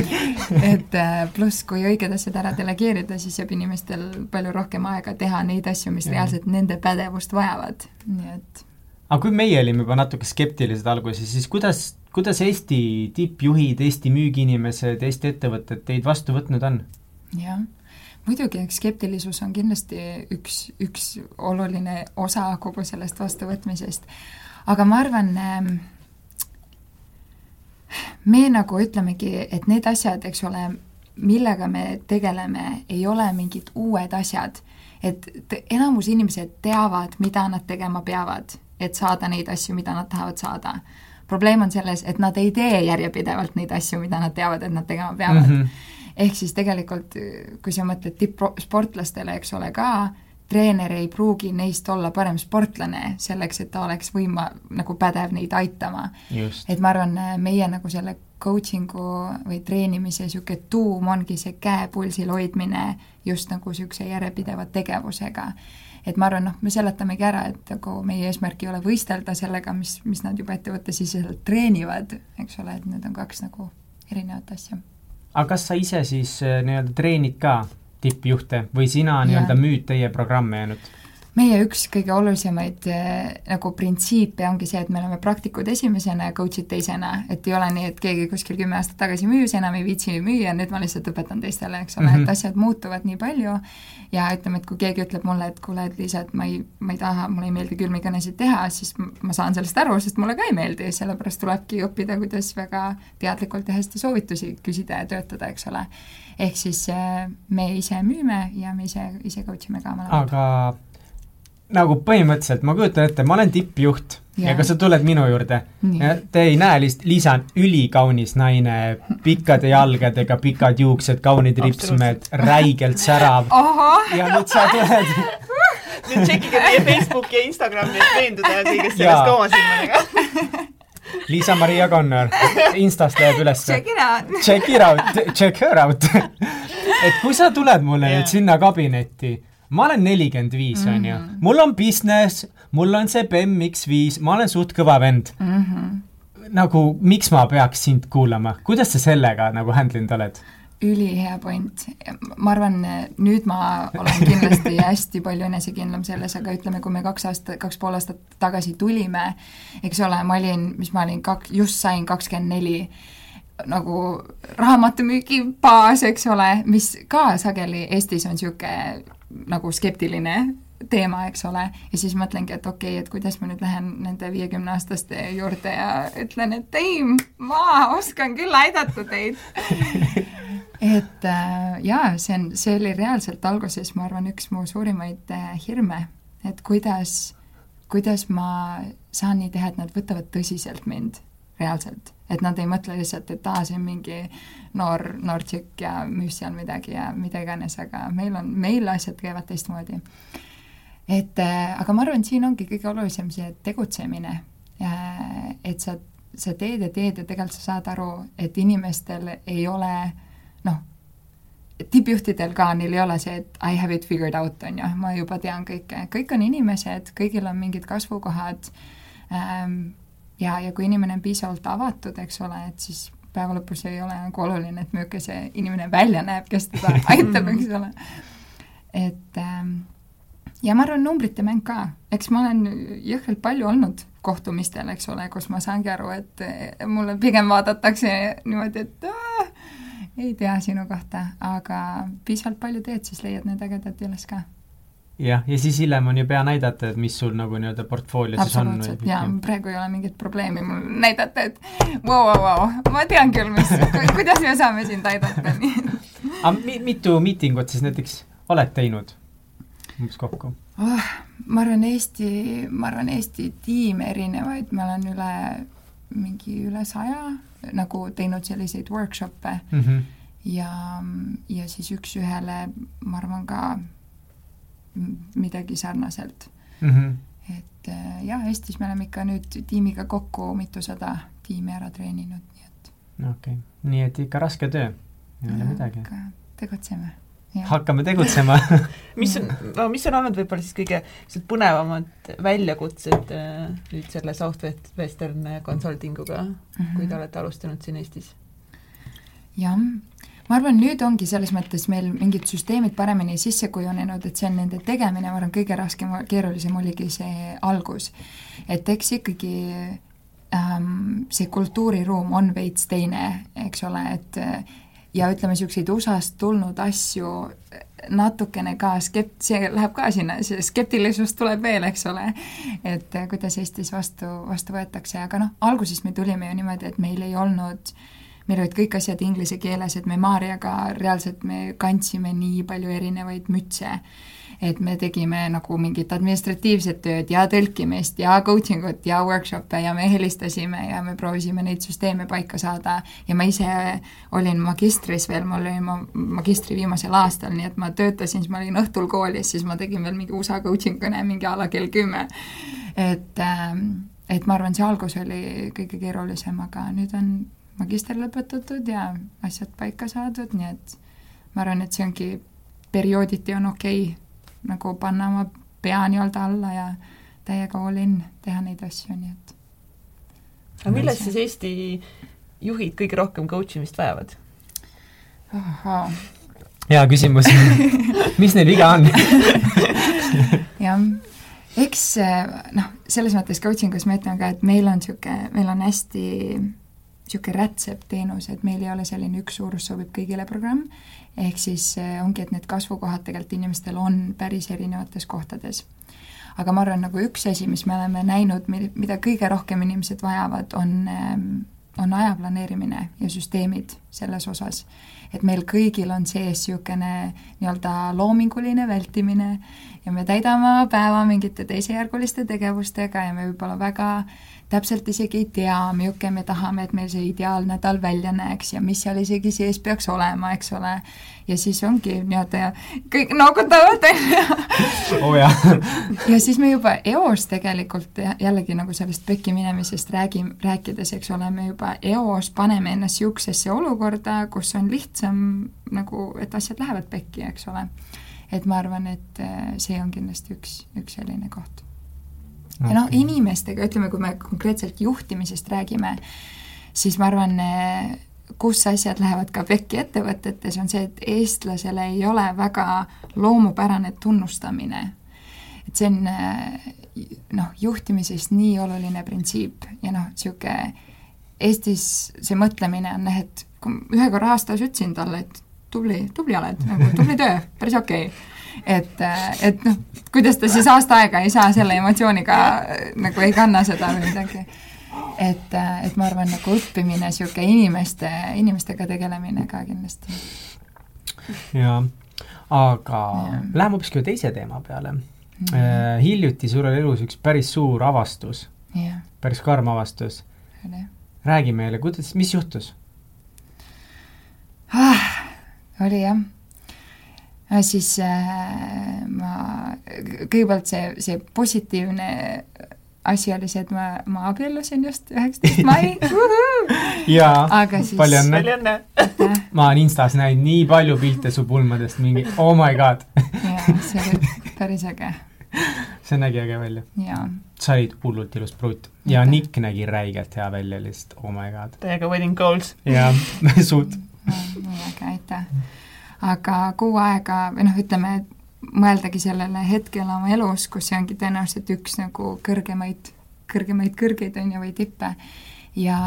Speaker 3: et äh, pluss, kui õiged asjad ära delegeerida, siis jääb inimestel palju rohkem aega teha neid asju, mis
Speaker 2: Jah.
Speaker 3: reaalselt nende pädevust vajavad, nii et
Speaker 2: aga kui meie olime juba natuke skeptilised alguses, siis kuidas, kuidas Eesti tippjuhid, Eesti müügiinimesed, Eesti ettevõtted teid vastu võtnud on?
Speaker 3: jah, muidugi, eks skeptilisus on kindlasti üks, üks oluline osa kogu sellest vastuvõtmisest, aga ma arvan, me nagu ütlemegi, et need asjad, eks ole, millega me tegeleme, ei ole mingid uued asjad. et enamus inimesed teavad, mida nad tegema peavad, et saada neid asju, mida nad tahavad saada. probleem on selles, et nad ei tee järjepidevalt neid asju, mida nad teavad, et nad tegema peavad mm. -hmm ehk siis tegelikult, kui sa mõtled tippsportlastele, eks ole ka, treener ei pruugi neist olla parem sportlane selleks, et ta oleks võima-, nagu pädev neid aitama. et ma arvan, meie nagu selle coaching'u või treenimise niisugune tuum ongi see käe pulsil hoidmine just nagu niisuguse järjepideva tegevusega. Et ma arvan, noh, me seletamegi ära, et nagu meie eesmärk ei ole võistelda sellega, mis, mis nad juba ettevõttesiseselt treenivad, eks ole, et need on kaks nagu erinevat asja
Speaker 2: aga kas sa ise siis äh, nii-öelda treenid ka tippjuhte või sina nii-öelda müüd teie programme ainult?
Speaker 3: Meie üks kõige olulisemaid äh, nagu printsiipe ongi see, et me oleme praktikud esimesena ja coach'id teisena, et ei ole nii, et keegi kuskil kümme aastat tagasi müüs, enam ei viitsi müüa, nüüd ma lihtsalt õpetan teistele, eks ole mm,
Speaker 2: Mhm.
Speaker 3: -hmm. et asjad muutuvad nii palju ja ütleme, et kui keegi ütleb mulle, et kuule, et Liisa, et ma ei, ma ei taha, mulle ei meeldi külmikõnesid teha, siis ma saan sellest aru, sest mulle ka ei meeldi, sellepärast tulebki õppida, kuidas väga teadlikult ja hästi soovitusi küsida ja töötada, eks ole. ehk siis äh, me ise müüme ja me ise, ise coach ime ka mõlemad.
Speaker 2: aga nagu põhimõtteliselt ma kujutan ette, ma olen tippjuht ja, ja kas sa tuled minu juurde ja te ei näe lihtsalt, Liisa on ülikaunis naine, pikkade jalgadega, pikad juuksed, kaunid ripsmed, räigelt särav ja nüüd sa tuled
Speaker 1: nüüd tšekkige meie Facebooki ja Instagrami, et veenduda kõigest sellest ka oma silmadega.
Speaker 2: Liisa-Maria Connor, Instast läheb ülesse.
Speaker 3: check it out.
Speaker 2: Check it out, check her out. et kui sa tuled mulle
Speaker 1: Jaa.
Speaker 2: nüüd sinna kabinetti, ma olen nelikümmend viis,
Speaker 3: Mhm.
Speaker 2: onju, mul on business, mul on see BEM X5, ma olen suht kõva vend.
Speaker 3: Mhm.
Speaker 2: nagu, miks ma peaks sind kuulama, kuidas sa sellega nagu handle inud oled?
Speaker 3: ülihea point. ma arvan, nüüd ma olen kindlasti hästi palju enesekindlam selles, aga ütleme, kui me kaks aastat, kaks pool aastat tagasi tulime, eks ole, ma olin, mis ma olin, kak-, just sain kakskümmend neli nagu raamatumüügi baas, eks ole, mis ka sageli Eestis on niisugune nagu skeptiline teema, eks ole, ja siis mõtlengi, et okei okay,, et kuidas ma nüüd lähen nende viiekümneaastaste juurde ja ütlen, et ei, ma oskan küll aidata teid. et äh, jaa, see on, see oli reaalselt alguses, ma arvan, üks mu suurimaid äh, hirme, et kuidas, kuidas ma saan nii teha, et nad võtavad tõsiselt mind reaalselt, et nad ei mõtle lihtsalt, et aa, see on mingi noor, noor tšikk ja müüs seal midagi ja mida iganes, aga meil on, meil asjad käivad teistmoodi. et äh, aga ma arvan, et siin ongi kõige olulisem see tegutsemine, et sa, sa teed ja teed ja tegelikult sa saad aru, et inimestel ei ole noh, tippjuhtidel ka, neil ei ole see, et I have it figured out, on ju, ma juba tean kõike, kõik on inimesed, kõigil on mingid kasvukohad. Ähm, ja, ja kui inimene on piisavalt avatud, eks ole, et siis päeva lõpus ei ole nagu oluline, et milline see inimene välja näeb, kes teda aitab, eks ole. et ähm, ja ma arvan, numbrite mäng ka, eks ma olen jõhkralt palju olnud kohtumistel, eks ole, kus ma saangi aru, et mulle pigem vaadatakse niimoodi, et aah, ei tea sinu kohta, aga piisavalt palju teed, siis leiad need ägedad üles ka.
Speaker 2: Jah, ja siis hiljem on ju pea näidata, et mis sul nagu nii-öelda portfoolios siis on.
Speaker 3: absoluutselt, jaa, praegu ei ole mingit probleemi mul näidata, et vau, vau, vau, ma tean küll, mis, kuidas me saame sind aidata, nii
Speaker 2: aga mi-, mitu miitingut siis näiteks oled teinud umbes kokku
Speaker 3: oh,? ma arvan, Eesti, ma arvan, Eesti tiime erinevaid, ma olen üle, mingi üle saja nagu teinud selliseid workshop'e mm -hmm. ja, ja siis üks-ühele ma arvan ka midagi sarnaselt mm. -hmm. et äh, jah, Eestis me oleme ikka nüüd tiimiga kokku mitusada tiimi ära treeninud, nii et.
Speaker 2: okei okay., nii et ikka raske töö, ei ole midagi.
Speaker 3: tegutseme
Speaker 2: hakkame tegutsema
Speaker 1: mis on, no mis on olnud võib-olla siis kõige põnevamad väljakutsed äh, nüüd selle Southwestern Consulting uga mm, -hmm. kui te olete alustanud siin Eestis?
Speaker 3: jah, ma arvan, nüüd ongi selles mõttes meil mingid süsteemid paremini sisse kujunenud, et see on nende tegemine, ma arvan, kõige raskem, keerulisem oligi see algus. et eks ikkagi ähm, see kultuuriruum on veits teine, eks ole, et ja ütleme, niisuguseid USA-st tulnud asju natukene ka skept-, see läheb ka sinna, see skeptilisus tuleb veel, eks ole, et kuidas Eestis vastu, vastu võetakse, aga noh, alguses me tulime ju niimoodi, et meil ei olnud meil olid kõik asjad inglise keeles, et me Maarjaga reaalselt me kandsime nii palju erinevaid mütse et me tegime nagu mingit administratiivset tööd ja tõlkimist ja coaching ut ja workshop'e ja me helistasime ja me proovisime neid süsteeme paika saada ja ma ise olin magistris veel, mul oli ma magistri viimasel aastal, nii et ma töötasin, siis ma olin õhtul koolis, siis ma tegin veel mingi USA coaching kõne mingi a la kell kümme. et, ähm, et ma arvan, see algus oli kõige keerulisem, aga nüüd on magister lõpetatud ja asjad paika saadud, nii et ma arvan, et see ongi periooditi on okei okay nagu panna oma pea nii-öelda alla ja täiega all in teha neid asju, nii et.
Speaker 1: aga milles siis Eesti juhid kõige rohkem coach imist vajavad?
Speaker 2: hea küsimus mis neil viga on
Speaker 3: jah, eks noh, selles mõttes coaching us me ütleme ka, et meil on niisugune, meil on hästi niisugune rätsepteenus, et meil ei ole selline üks suurus sobib kõigile programm, ehk siis eh, ongi, et need kasvukohad tegelikult inimestel on päris erinevates kohtades. aga ma arvan, nagu üks asi, mis me oleme näinud, mida kõige rohkem inimesed vajavad, on, ehm, on aja planeerimine ja süsteemid selles osas. et meil kõigil on sees niisugune nii-öelda loominguline vältimine ja me täidame oma päeva mingite teisejärguliste tegevustega ja me võib-olla väga täpselt isegi ei tea, milline me tahame, et meil see ideaalnädal välja näeks ja mis seal isegi sees peaks olema, eks ole. ja siis ongi nii-öelda kõik noogutavad,
Speaker 2: oo jah.
Speaker 3: ja siis me juba eos tegelikult jällegi nagu sellest pekki minemisest räägime, rääkides, eks ole, me juba eos paneme ennast niisugusesse olukorda, kus on lihtsam nagu, et asjad lähevad pekki, eks ole. Et ma arvan, et see on kindlasti üks, üks selline koht okay.. ja noh, inimestega, ütleme, kui me konkreetselt juhtimisest räägime, siis ma arvan, kus asjad lähevad ka pekki ettevõtetes, on see, et eestlasele ei ole väga loomupärane tunnustamine. et see on noh, juhtimises nii oluline printsiip ja noh, niisugune Eestis see mõtlemine on jah, et kui ühe korra aastas ütlesin talle, et tubli, tubli oled, nagu tubli töö, päris okei okay et, et noh, kuidas ta siis aasta aega ei saa selle emotsiooniga nagu ei kanna seda või midagi. et, et ma arvan, nagu õppimine, niisugune inimeste, inimestega tegelemine ka kindlasti.
Speaker 2: jaa, aga ja. läheme hoopiski teise teema peale mm. -hmm. hiljuti sul oli elus üks päris suur avastus. päris karm avastus. räägi meile, kuidas, mis juhtus
Speaker 3: ah,? Oli jah siis äh, ma, kõigepealt see, see positiivne asi oli see, et ma, ma abiellusin just üheksateist mai
Speaker 2: jaa
Speaker 3: Aga, siis-
Speaker 2: palju õnne.
Speaker 1: palju õnne.
Speaker 2: ma olen Instas näinud nii palju pilte su pulmadest, mingi oh my god,
Speaker 3: ja see oli päris äge
Speaker 2: see nägi äge välja.
Speaker 3: ja
Speaker 2: sa olid hullult ilus pruut ja. Nick nägi räigelt hea välja lihtsalt, oh my god.
Speaker 1: täiega wedding goals.
Speaker 2: jaa, suht.
Speaker 3: Nii äge, aitäh. aga kuu aega või noh, ütleme, mõeldagi sellele hetkele oma elus, kus see ongi tõenäoliselt üks nagu kõrgemaid, kõrgemaid kõrgeid on ju, või tippe. ja,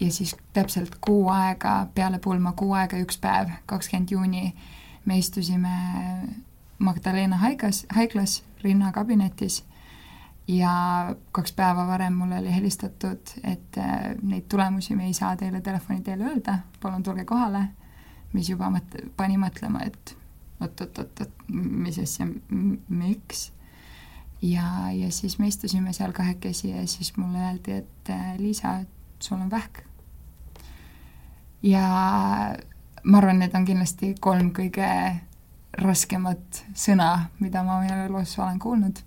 Speaker 3: ja siis täpselt kuu aega peale pulma, kuu aega üks päev, kakskümmend juuni, me istusime Magdalena haiglas, haiglas rinnakabinetis ja kaks päeva varem mulle oli helistatud, et äh, neid tulemusi me ei saa teile telefoni teel öelda, palun tulge kohale, mis juba mõt-, pani mõtlema, et oot-oot-oot-oot, mis asja, miks? ja, ja siis me istusime seal kahekesi ja siis mulle öeldi, et äh, Liisa, sul on vähk. ja ma arvan, need on kindlasti kolm kõige raskemat sõna, mida ma oma elus olen kuulnud.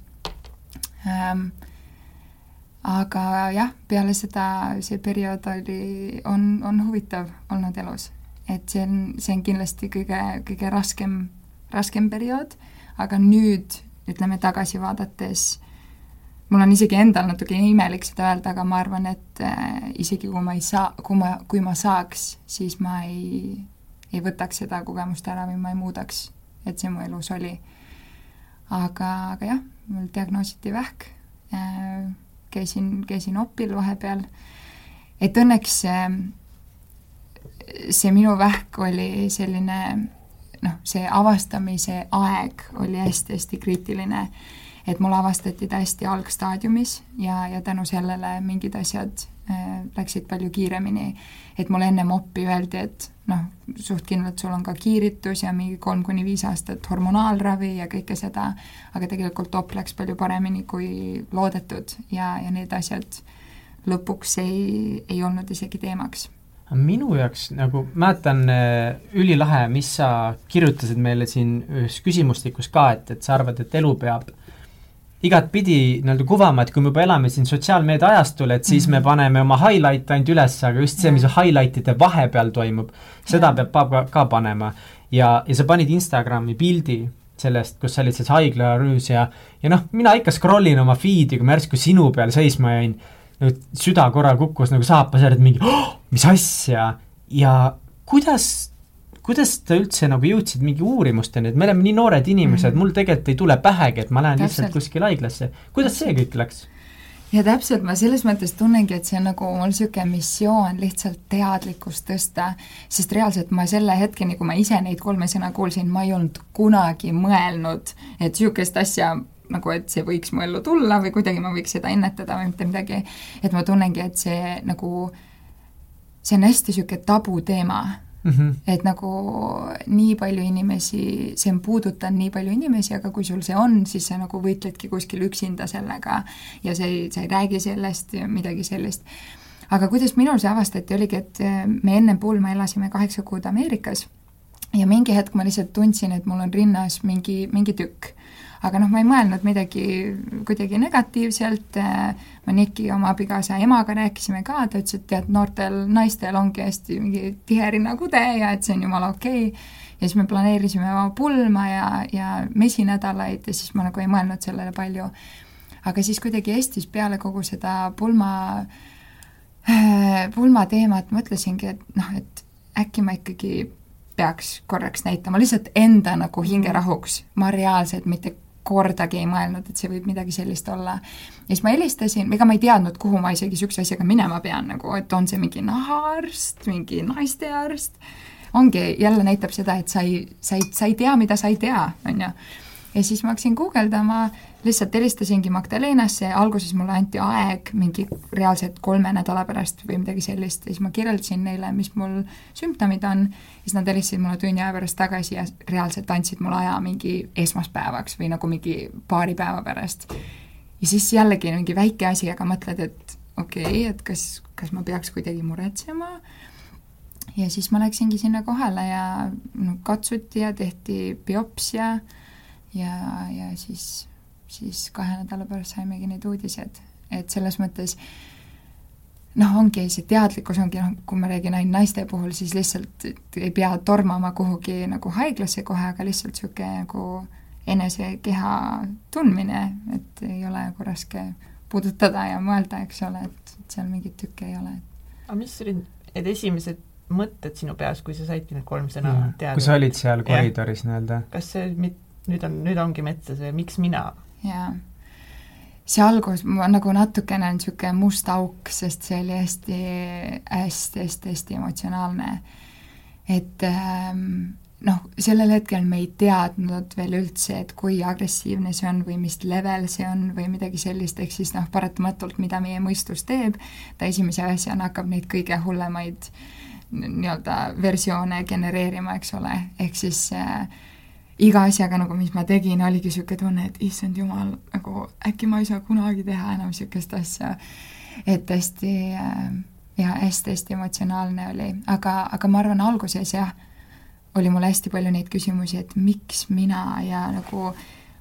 Speaker 3: Aga jah, peale seda see periood oli, on, on huvitav olnud elus. et see on, see on kindlasti kõige, kõige raskem, raskem periood, aga nüüd ütleme tagasi vaadates, mul on isegi endal natuke imelik seda öelda, aga ma arvan, et äh, isegi kui ma ei saa, kui ma, kui ma saaks, siis ma ei, ei võtaks seda kogemust ära või ma ei muudaks, et see mu elus oli. aga, aga jah, mul diagnoositi vähk. Äh,, käisin, käisin opil vahepeal, et õnneks äh, see minu vähk oli selline noh, see avastamise aeg oli hästi-hästi kriitiline. Et mul avastati ta hästi algstaadiumis ja, ja tänu sellele mingid asjad läksid palju kiiremini. et mulle ennem oppi öeldi, et noh, suht kindlalt sul on ka kiiritus ja mingi kolm kuni viis aastat hormonaalravi ja kõike seda, aga tegelikult op läks palju paremini kui loodetud ja, ja need asjad lõpuks ei, ei olnud isegi teemaks
Speaker 2: minu jaoks nagu mäletan äh, ülilahe, mis sa kirjutasid meile siin ühes küsimustikus ka, et, et sa arvad, et elu peab igatpidi nii-öelda kuvama, et kui me juba elame siin sotsiaalmeedia ajastul, et siis me paneme oma highlight'e ainult üles, aga just see, mis highlight'ide vahepeal toimub, seda peab ka, ka panema. ja, ja sa panid Instagrami pildi sellest, kus sa olid siis haiglarüüs ja, ja noh, mina ikka scroll in oma feed'i, kui ma järsku sinu peal seisma jäin, nagu süda korra kukkus nagu saapasääred mingi oh,, mis asja! Ja kuidas kuidas te üldse nagu jõudsid mingi uurimusteni, et me oleme nii noored inimesed mm, -hmm. mul tegelikult ei tule pähegi, et ma lähen
Speaker 3: Täpselt.
Speaker 2: lihtsalt kuskile haiglasse. kuidas see kõik läks?
Speaker 3: ja täpselt, ma selles mõttes tunnengi, et see on nagu mul niisugune missioon lihtsalt teadlikkust tõsta, sest reaalselt ma selle hetkeni, kui ma ise neid kolme sõna kuulsin, ma ei olnud kunagi mõelnud, et niisugust asja nagu, et see võiks mu ellu tulla või kuidagi ma võiks seda ennetada või mitte midagi, et ma tunnengi, et see nagu, see on hästi niisugune tabuteema
Speaker 2: Mm -hmm.
Speaker 3: et nagu nii palju inimesi, see on puudutanud nii palju inimesi, aga kui sul see on, siis sa nagu võitledki kuskil üksinda sellega ja sa ei, sa ei räägi sellest midagi sellist. aga kuidas minul see avastati, oligi, et eh, me ennem pulma elasime kaheksa kuud Ameerikas ja mingi hetk ma lihtsalt tundsin, et mul on rinnas mingi, mingi tükk. Aga noh, ma ei mõelnud midagi kuidagi negatiivselt, ma Niki oma abikaasa emaga rääkisime ka, ta ütles, et tead, noortel naistel ongi hästi mingi tihe rinnakude ja et see on jumala okei okay. ja siis me planeerisime oma pulma ja, ja mesinädalaid ja siis ma nagu ei mõelnud sellele palju. aga siis kuidagi Eestis peale kogu seda pulma, pulma teemat mõtlesingi, et noh, et äkki ma ikkagi peaks korraks näitama lihtsalt enda nagu hingerahuks, ma reaalselt mitte kordagi ei mõelnud, et see võib midagi sellist olla. ja siis ma helistasin, ega ma ei teadnud, kuhu ma isegi niisuguse asjaga minema pean nagu, et on see mingi nahaarst, mingi naistearst, ongi, jälle näitab seda, et sa ei, sa ei, sa ei tea, mida sa ei tea, on ju. ja siis ma hakkasin guugeldama, lihtsalt helistasingi Magdalenasse, alguses mulle anti aeg mingi reaalselt kolme nädala pärast või midagi sellist. Ja siis ma kirjeldasin neile, mis mul sümptomid on, siis nad helistasid mulle tunni aja pärast tagasi ja reaalselt andsid mulle aja mingi esmaspäevaks või nagu mingi paari päeva pärast. ja siis jällegi mingi väike asi, aga mõtled, et okei okay,, et kas, kas ma peaks kuidagi muretsema? Ja siis ma läksingi sinna kohale ja no katsuti ja tehti biopsia ja, ja siis, siis kahe nädala pärast saimegi need uudised, et selles mõttes noh, ongi see teadlikkus ongi noh, kui ma räägin ainult naiste puhul, siis lihtsalt ei pea tormama kuhugi nagu haiglasse kohe, aga lihtsalt niisugune nagu enesekeha tundmine, et ei ole nagu raske puudutada ja mõelda, eks ole, et seal mingeid tükke ei ole.
Speaker 1: aga mis olid need esimesed mõtted sinu peas, kui sa saidki need kolm sõna
Speaker 2: ja, teada? kui sa olid seal koridoris nii-öelda?
Speaker 1: kas see mit-, nüüd on, nüüd ongi metsas ja miks mina?
Speaker 3: Jaa see algus nagu natukene on niisugune must auk, sest see oli hästi, hästi, hästi, hästi emotsionaalne. et ähm, noh, sellel hetkel me ei teadnud veel üldse, et kui agressiivne see on või mis level see on või midagi sellist, ehk siis noh, paratamatult, mida meie mõistus teeb, ta esimese asjana hakkab neid kõige hullemaid nii-öelda versioone genereerima, eks ole, ehk siis äh, iga asjaga nagu, mis ma tegin, oligi niisugune tunne, et issand jumal, nagu äkki ma ei saa kunagi teha enam niisugust asja. et hästi äh, ja hästi-hästi emotsionaalne oli, aga, aga ma arvan, alguses jah, oli mul hästi palju neid küsimusi, et miks mina ja nagu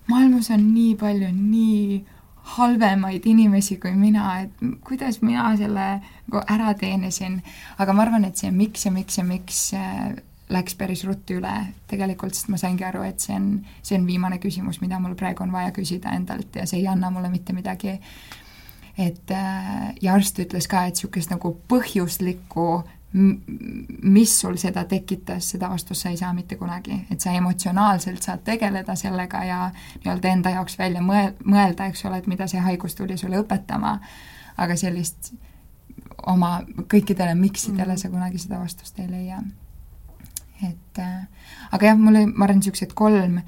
Speaker 3: maailmas on nii palju nii halvemaid inimesi kui mina, et kuidas mina selle nagu ära teenisin. aga ma arvan, et see miks ja miks ja miks äh, läks päris ruttu üle tegelikult, sest ma saingi aru, et see on, see on viimane küsimus, mida mul praegu on vaja küsida endalt ja see ei anna mulle mitte midagi. et äh, ja arst ütles ka, et niisugust nagu põhjuslikku mis sul seda tekitas, seda vastust sa ei saa mitte kunagi, et sa emotsionaalselt saad tegeleda sellega ja nii-öelda enda jaoks välja mõe-, mõelda, eks ole, et mida see haigus tuli sulle õpetama, aga sellist oma kõikidele miksidele mm. sa kunagi seda vastust ei leia et äh, aga jah, mul oli, ma arvan, niisugused kolm,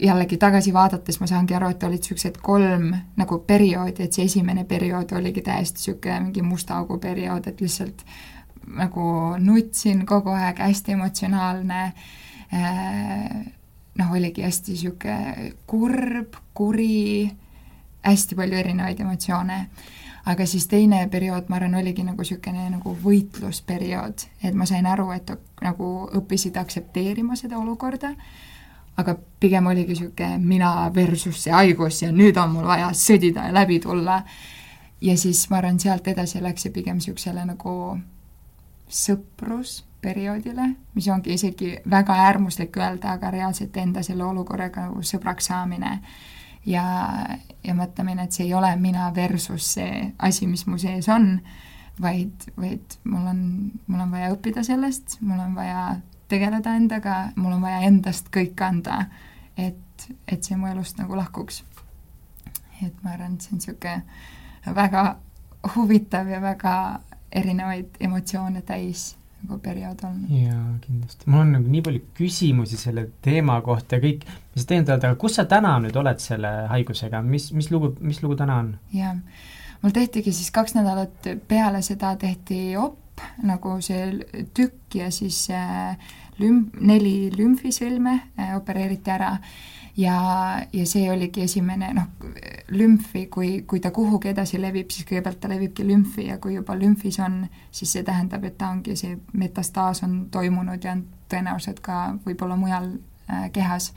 Speaker 3: jällegi tagasi vaadates ma saangi aru, et olid niisugused kolm nagu perioodi, et see esimene periood oligi täiesti niisugune mingi musta augu periood, et lihtsalt nagu nutsin kogu aeg, hästi emotsionaalne äh,, noh, oligi hästi niisugune kurb, kuri, hästi palju erinevaid emotsioone aga siis teine periood, ma arvan, oligi nagu niisugune nagu võitlusperiood, et ma sain aru, et nagu õppisid aktsepteerima seda olukorda, aga pigem oligi niisugune mina versus see haigus ja nüüd on mul vaja sõdida ja läbi tulla. ja siis ma arvan, sealt edasi läks see pigem niisugusele nagu sõprusperioodile, mis ongi isegi väga äärmuslik öelda, aga reaalselt enda selle olukorraga nagu sõbraks saamine ja, ja mõtlemine, et see ei ole mina versus see asi, mis mu sees on, vaid, vaid mul on, mul on vaja õppida sellest, mul on vaja tegeleda endaga, mul on vaja endast kõik anda, et, et see mu elust nagu lahkuks. et ma arvan, et see on niisugune väga huvitav ja väga erinevaid emotsioone täis nagu periood olnud.
Speaker 2: jaa, kindlasti. mul on nagu nii palju küsimusi selle teema kohta ja kõik, mis oled, aga kus sa täna nüüd oled selle haigusega, mis, mis lugu, mis lugu täna on?
Speaker 3: jah, mul tehtigi siis kaks nädalat peale seda tehti op, nagu see tükk ja siis äh, lüm-, neli lümfisõlme äh, opereeriti ära ja, ja see oligi esimene noh, lümfi, kui, kui ta kuhugi edasi levib, siis kõigepealt ta levibki lümfi ja kui juba lümfis on, siis see tähendab, et ta ongi, see metastaas on toimunud ja on tõenäoliselt ka võib-olla mujal äh, kehas.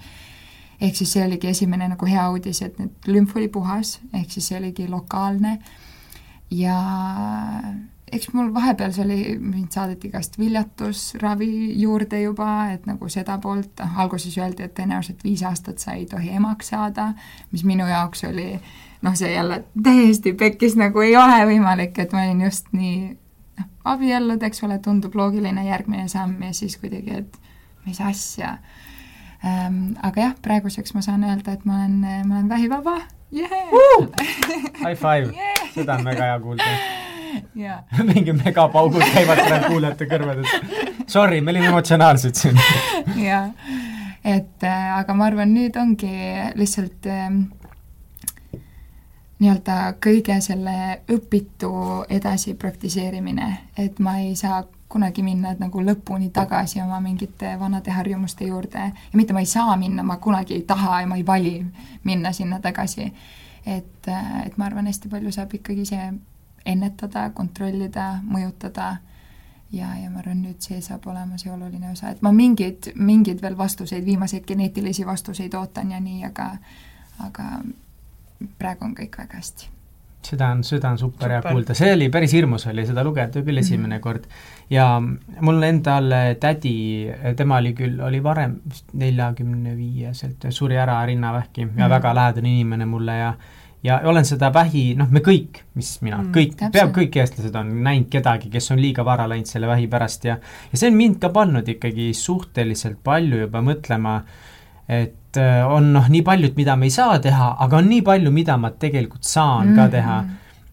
Speaker 3: ehk siis see oligi esimene nagu hea uudis, et nüüd lümf oli puhas, ehk siis see oligi lokaalne ja eks mul vahepeal see oli, mind saadeti igast viljatusravi juurde juba, et nagu seda poolt, alguses öeldi, et tõenäoliselt viis aastat sa ei tohi emaks saada, mis minu jaoks oli noh, see jälle täiesti pekkis, nagu ei ole võimalik, et ma olin just nii noh, abiellud, eks ole, tundub loogiline järgmine samm ja siis kuidagi, et mis asja ähm,. Aga jah, praeguseks ma saan öelda, et ma olen, ma olen vähivaba yeah!
Speaker 2: uh! High five yeah!, seda on väga hea kuulda mingi megapaugud käivad praegu kuulajate kõrvades. Sorry, me olime emotsionaalsed siin.
Speaker 3: jah, et äh, aga ma arvan, nüüd ongi lihtsalt äh, nii-öelda kõige selle õpitu edasi praktiseerimine, et ma ei saa kunagi minna nagu lõpuni tagasi oma mingite vanade harjumuste juurde ja mitte ma ei saa minna, ma kunagi ei taha ja ma ei vali minna sinna tagasi. et, äh, et ma arvan, hästi palju saab ikkagi see ennetada, kontrollida, mõjutada ja, ja ma arvan, nüüd see saab olema see oluline osa, et ma mingeid, mingeid veel vastuseid, viimaseid geneetilisi vastuseid ootan ja nii, aga aga praegu on kõik väga hästi.
Speaker 2: seda on, seda on super hea
Speaker 1: Super.
Speaker 2: kuulda, see oli päris hirmus oli seda lugeda küll esimene kord. ja mul endal tädi, tema oli küll, oli varem vist neljakümne viieselt, suri ära rinnavähki ja
Speaker 3: Mhm.
Speaker 2: väga lähedane inimene mulle ja ja olen seda vähi, noh, me kõik, mis mina
Speaker 1: Mm,
Speaker 2: mm, kõik, peaaegu kõik eestlased on näinud kedagi, kes on liiga vara läinud selle vähi pärast ja ja see on mind ka pannud ikkagi suhteliselt palju juba mõtlema, et äh, on noh, nii paljud, mida me ei saa teha, aga on nii palju, mida ma tegelikult saan mm ka teha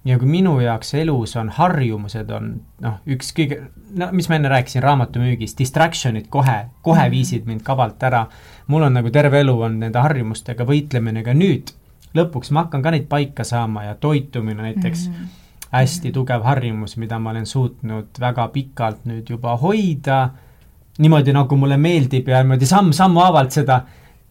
Speaker 2: ja kui minu jaoks elus on harjumused, on noh, üks kõige, no mis ma enne rääkisin raamatumüügist, distraction'id kohe, kohe
Speaker 3: Mhm.
Speaker 2: viisid mind kabalt ära. mul on nagu terve elu on nende harjumustega võitlemine ka nüüd. Lõpuks ma hakkan ka neid paika saama ja toitumine näiteks mm.
Speaker 3: Mhm.
Speaker 2: hästi tugev harjumus, mida ma olen suutnud väga pikalt nüüd juba hoida. niimoodi, nagu mulle meeldib ja niimoodi samm-sammu haavalt seda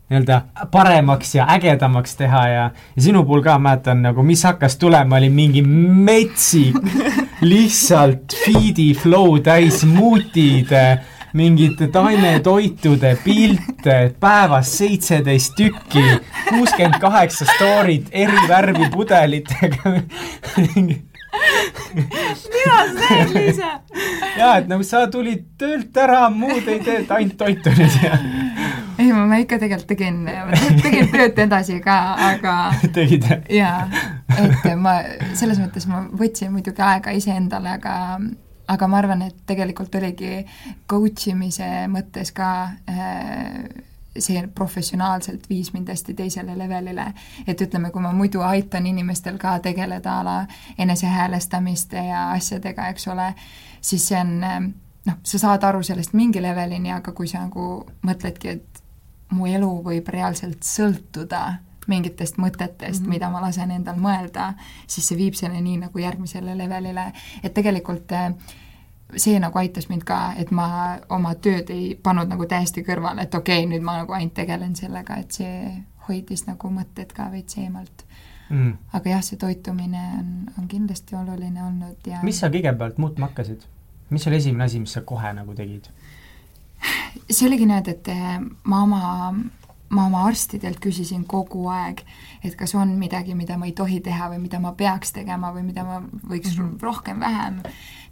Speaker 2: nii-öelda paremaks ja ägedamaks teha ja, ja sinu puhul ka mäletan nagu, mis hakkas tulema, oli mingi metsik lihtsalt feed'i flow täis smuutide, mingite taimetoitude pilte, päevas seitseteist tükki, kuuskümmend kaheksa story't eri värvi pudelitega
Speaker 3: mina sain, Liisa.
Speaker 2: jaa, et nagu sa tulid töölt ära, muud ei tee, et ainult toitu nüüd ja
Speaker 3: ei, ma ikka tegelikult tegin, tegin tööd edasi ka, aga
Speaker 2: tegid jah?
Speaker 3: jaa, et ma, selles mõttes ma võtsin muidugi aega iseendale, aga aga ma arvan, et tegelikult oligi coach imise mõttes ka äh, see professionaalselt viis mind hästi teisele levelile. et ütleme, kui ma muidu aitan inimestel ka tegeleda a la enesehäälestamiste ja asjadega, eks ole, siis see on äh, noh, sa saad aru sellest mingi levelini, aga kui sa nagu mõtledki, et mu elu võib reaalselt sõltuda mingitest mõtetest mm, -hmm. mida ma lasen endal mõelda, siis see viib selle nii nagu järgmisele levelile, et tegelikult äh, see nagu aitas mind ka, et ma oma tööd ei pannud nagu täiesti kõrvale, et okei okay,, nüüd ma nagu ainult tegelen sellega, et see hoidis nagu mõtted ka veits eemalt
Speaker 2: mm.
Speaker 3: aga jah, see toitumine on, on kindlasti oluline olnud ja
Speaker 2: mis sa kõigepealt muutma hakkasid? mis oli esimene asi, mis sa kohe nagu tegid?
Speaker 3: see oligi niimoodi, et eh, ma oma, ma oma arstidelt küsisin kogu aeg, et kas on midagi, mida ma ei tohi teha või mida ma peaks tegema või mida ma võiks mm -hmm. rohkem-vähem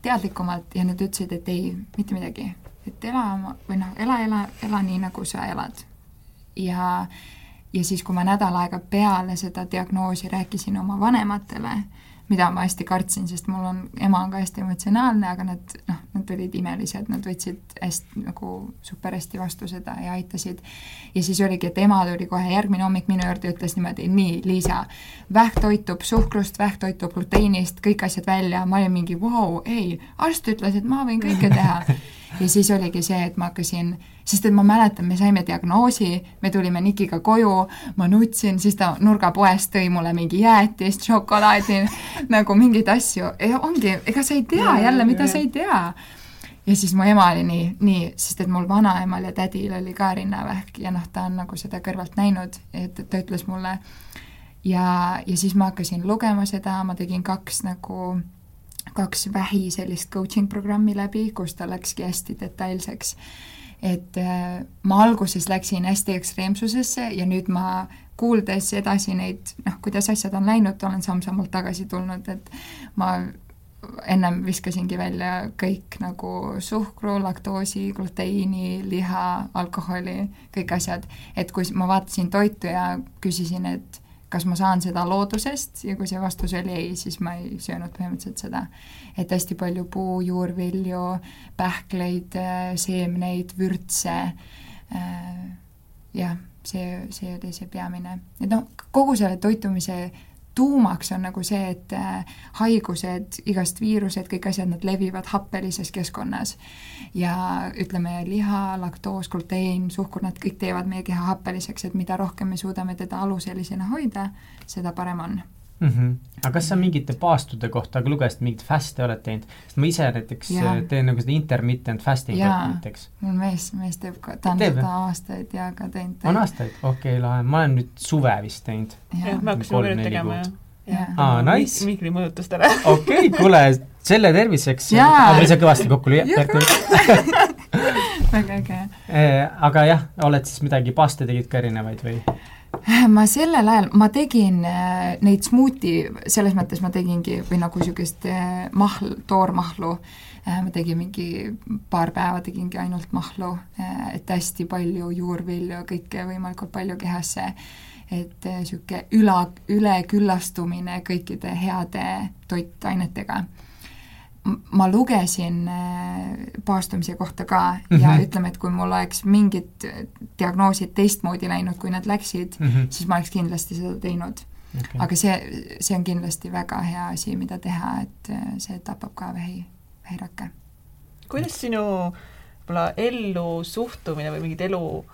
Speaker 3: teadlikumalt ja nad ütlesid, et ei, mitte midagi. et ela oma, või noh, ela, ela, ela nii, nagu sa elad. ja, ja siis, kui ma nädal aega peale seda diagnoosi rääkisin oma vanematele, mida ma hästi kartsin, sest mul on, ema on ka hästi emotsionaalne, aga nad, noh, nad olid imelised, nad võtsid hästi nagu super hästi vastu seda ja aitasid. ja siis oligi, et ema tuli kohe järgmine hommik minu juurde ja ütles niimoodi, nii, Liisa, vähk toitub suhkrust, vähk toitub gluteenist, kõik asjad välja, ma olin mingi, vau, ei, arst ütles, et ma võin kõike teha. ja siis oligi see, et ma hakkasin sest et ma mäletan, me saime diagnoosi, me tulime Nikiga koju, ma nutsin, siis ta nurgapoest tõi mulle mingi jäätist, šokolaadi, nagu mingeid asju, ongi, ega sa ei tea jälle, mida sa ei tea. ja siis mu ema oli nii, nii, sest et mul vanaemal ja tädil oli ka rinnavähk ja noh, ta on nagu seda kõrvalt näinud, et ta ütles mulle. Ja, ja siis ma hakkasin lugema seda, ma tegin kaks nagu kaks vähi sellist coaching programmi läbi, kus ta läkski hästi detailseks et äh, ma alguses läksin hästi ekstreemsusesse ja nüüd ma kuuldes edasi neid, noh, kuidas asjad on läinud, olen samm-sammult tagasi tulnud, et ma ennem viskasingi välja kõik nagu suhkru, laktoosi, gluteiini, liha, alkoholi, kõik asjad. et kui ma vaatasin toitu ja küsisin, et kas ma saan seda loodusest ja kui see vastus oli ei, siis ma ei söönud põhimõtteliselt seda. et hästi palju puu, juurvilju, pähkleid, seemneid, vürtse, jah, see, see oli see peamine. et noh, kogu selle toitumise tuumaks on nagu see, et haigused, igast viirused, kõik asjad, nad levivad happelises keskkonnas. ja ütleme, liha, laktoos, gluteen, suhkur, nad kõik teevad meie keha happeliseks, et mida rohkem me suudame teda alusellisena hoida, seda parem on
Speaker 2: mm. -hmm. aga kas sa mingite paastude kohta ka lugesid, mingit fast'e oled teinud? sest ma ise näiteks ja. teen nagu seda intermittent fasting ut näiteks.
Speaker 3: mul mees, mees teeb ka, ta on
Speaker 2: teeb,
Speaker 3: seda aastaid ja ka teinud.
Speaker 2: on aastaid? okei okay,, lahe, ma olen nüüd suve vist teinud.
Speaker 1: jah, me hakkasime ka nüüd tegema, jah.
Speaker 3: jah.
Speaker 2: aa, nice.
Speaker 1: migri mõjutustele.
Speaker 2: okei okay,, kuule, selle terviseks.
Speaker 3: Jaa.
Speaker 2: aga ise kõvasti kokku lüüa.
Speaker 3: väga äge.
Speaker 2: aga jah, oled siis midagi paaste tegid ka erinevaid või?
Speaker 3: Ma sellel ajal, ma tegin äh, neid smuuti, selles mõttes ma tegingi või nagu niisugust äh, mahl, toormahlu, äh, ma tegin mingi paar päeva tegingi ainult mahlu, et hästi palju juurvilju, kõike võimalikult palju kehasse, et niisugune üla, üleküllastumine kõikide heade toitainetega ma lugesin äh, paastumise kohta ka mm -hmm. ja mhm. ütleme, et kui mul oleks mingid diagnoosid teistmoodi läinud, kui nad läksid mm, -hmm. siis ma oleks kindlasti seda teinud okay.. aga see, see on kindlasti väga hea asi, mida teha, et äh, see tapab ka vähi, vähirakke.
Speaker 1: kuidas sinu võib-olla ellu suhtumine või mingid elu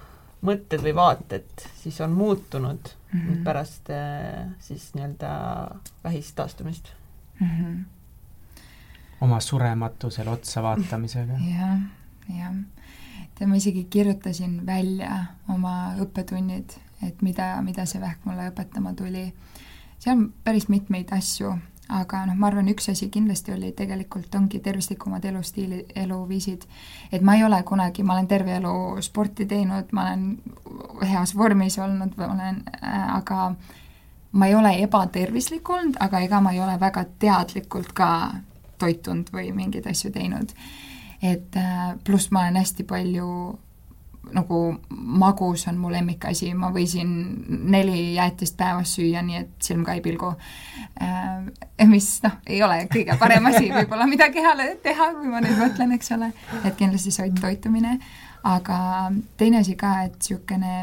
Speaker 1: mõtted või vaated siis on muutunud mm -hmm. pärast äh, siis nii-öelda vähist taastumist mm? -hmm
Speaker 2: oma surematusele otsa vaatamisega ja,.
Speaker 3: jah, jah. tead, ma isegi kirjutasin välja oma õppetunnid, et mida, mida see vähk mulle õpetama tuli. seal on päris mitmeid asju, aga noh, ma arvan, üks asi kindlasti oli tegelikult ongi tervislikumad elustiili, eluviisid. et ma ei ole kunagi, ma olen terve elu sporti teinud, ma olen heas vormis olnud, ma olen äh,, aga ma ei ole ebatervislik olnud, aga ega ma ei ole väga teadlikult ka toitunud või mingeid asju teinud. et äh, pluss ma olen hästi palju nagu magus on mu lemmikasi, ma võisin neli jäätist päevas süüa, nii et silm ka ei pilgu. Äh, mis noh, ei ole kõige parem asi võib-olla, mida kehale teha, kui ma nüüd mõtlen, eks ole, et kindlasti soit toitumine, aga teine asi ka, et niisugune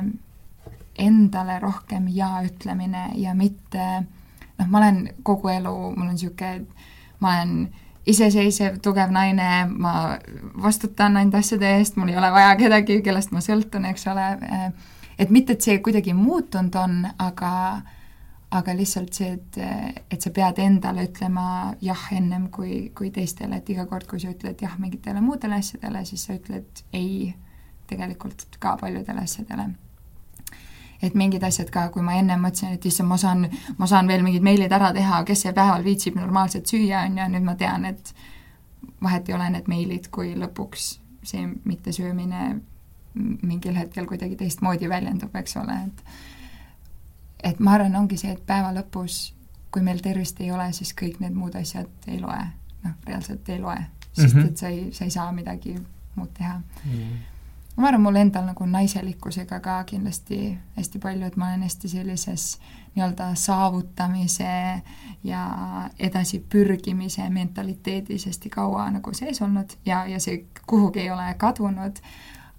Speaker 3: endale rohkem jaa ütlemine ja mitte noh, ma olen kogu elu, mul on niisugune, ma olen iseseisev, tugev naine, ma vastutan enda asjade eest, mul ei ole vaja kedagi, kellest ma sõltun, eks ole, et mitte, et see kuidagi muutunud on, aga aga lihtsalt see, et, et sa pead endale ütlema jah ennem kui, kui teistele, et iga kord, kui sa ütled jah mingitele muudele asjadele, siis sa ütled ei tegelikult ka paljudele asjadele et mingid asjad ka, kui ma enne mõtlesin, et issand, ma saan, ma saan veel mingid meilid ära teha, kes see päeval viitsib normaalselt süüa, on ju, nüüd ma tean, et vahet ei ole need meilid, kui lõpuks see mittesöömine mingil hetkel kuidagi teistmoodi väljendub, eks ole, et et ma arvan, ongi see, et päeva lõpus, kui meil tervist ei ole, siis kõik need muud asjad ei loe, noh, reaalselt ei loe, sest mm -hmm. et sa ei, sa ei saa midagi muud teha mm. -hmm ma arvan, mul endal nagu naiselikkusega ka kindlasti hästi palju, et ma olen hästi sellises nii-öelda saavutamise ja edasi pürgimise mentaliteedis hästi kaua nagu sees olnud ja, ja see kuhugi ei ole kadunud,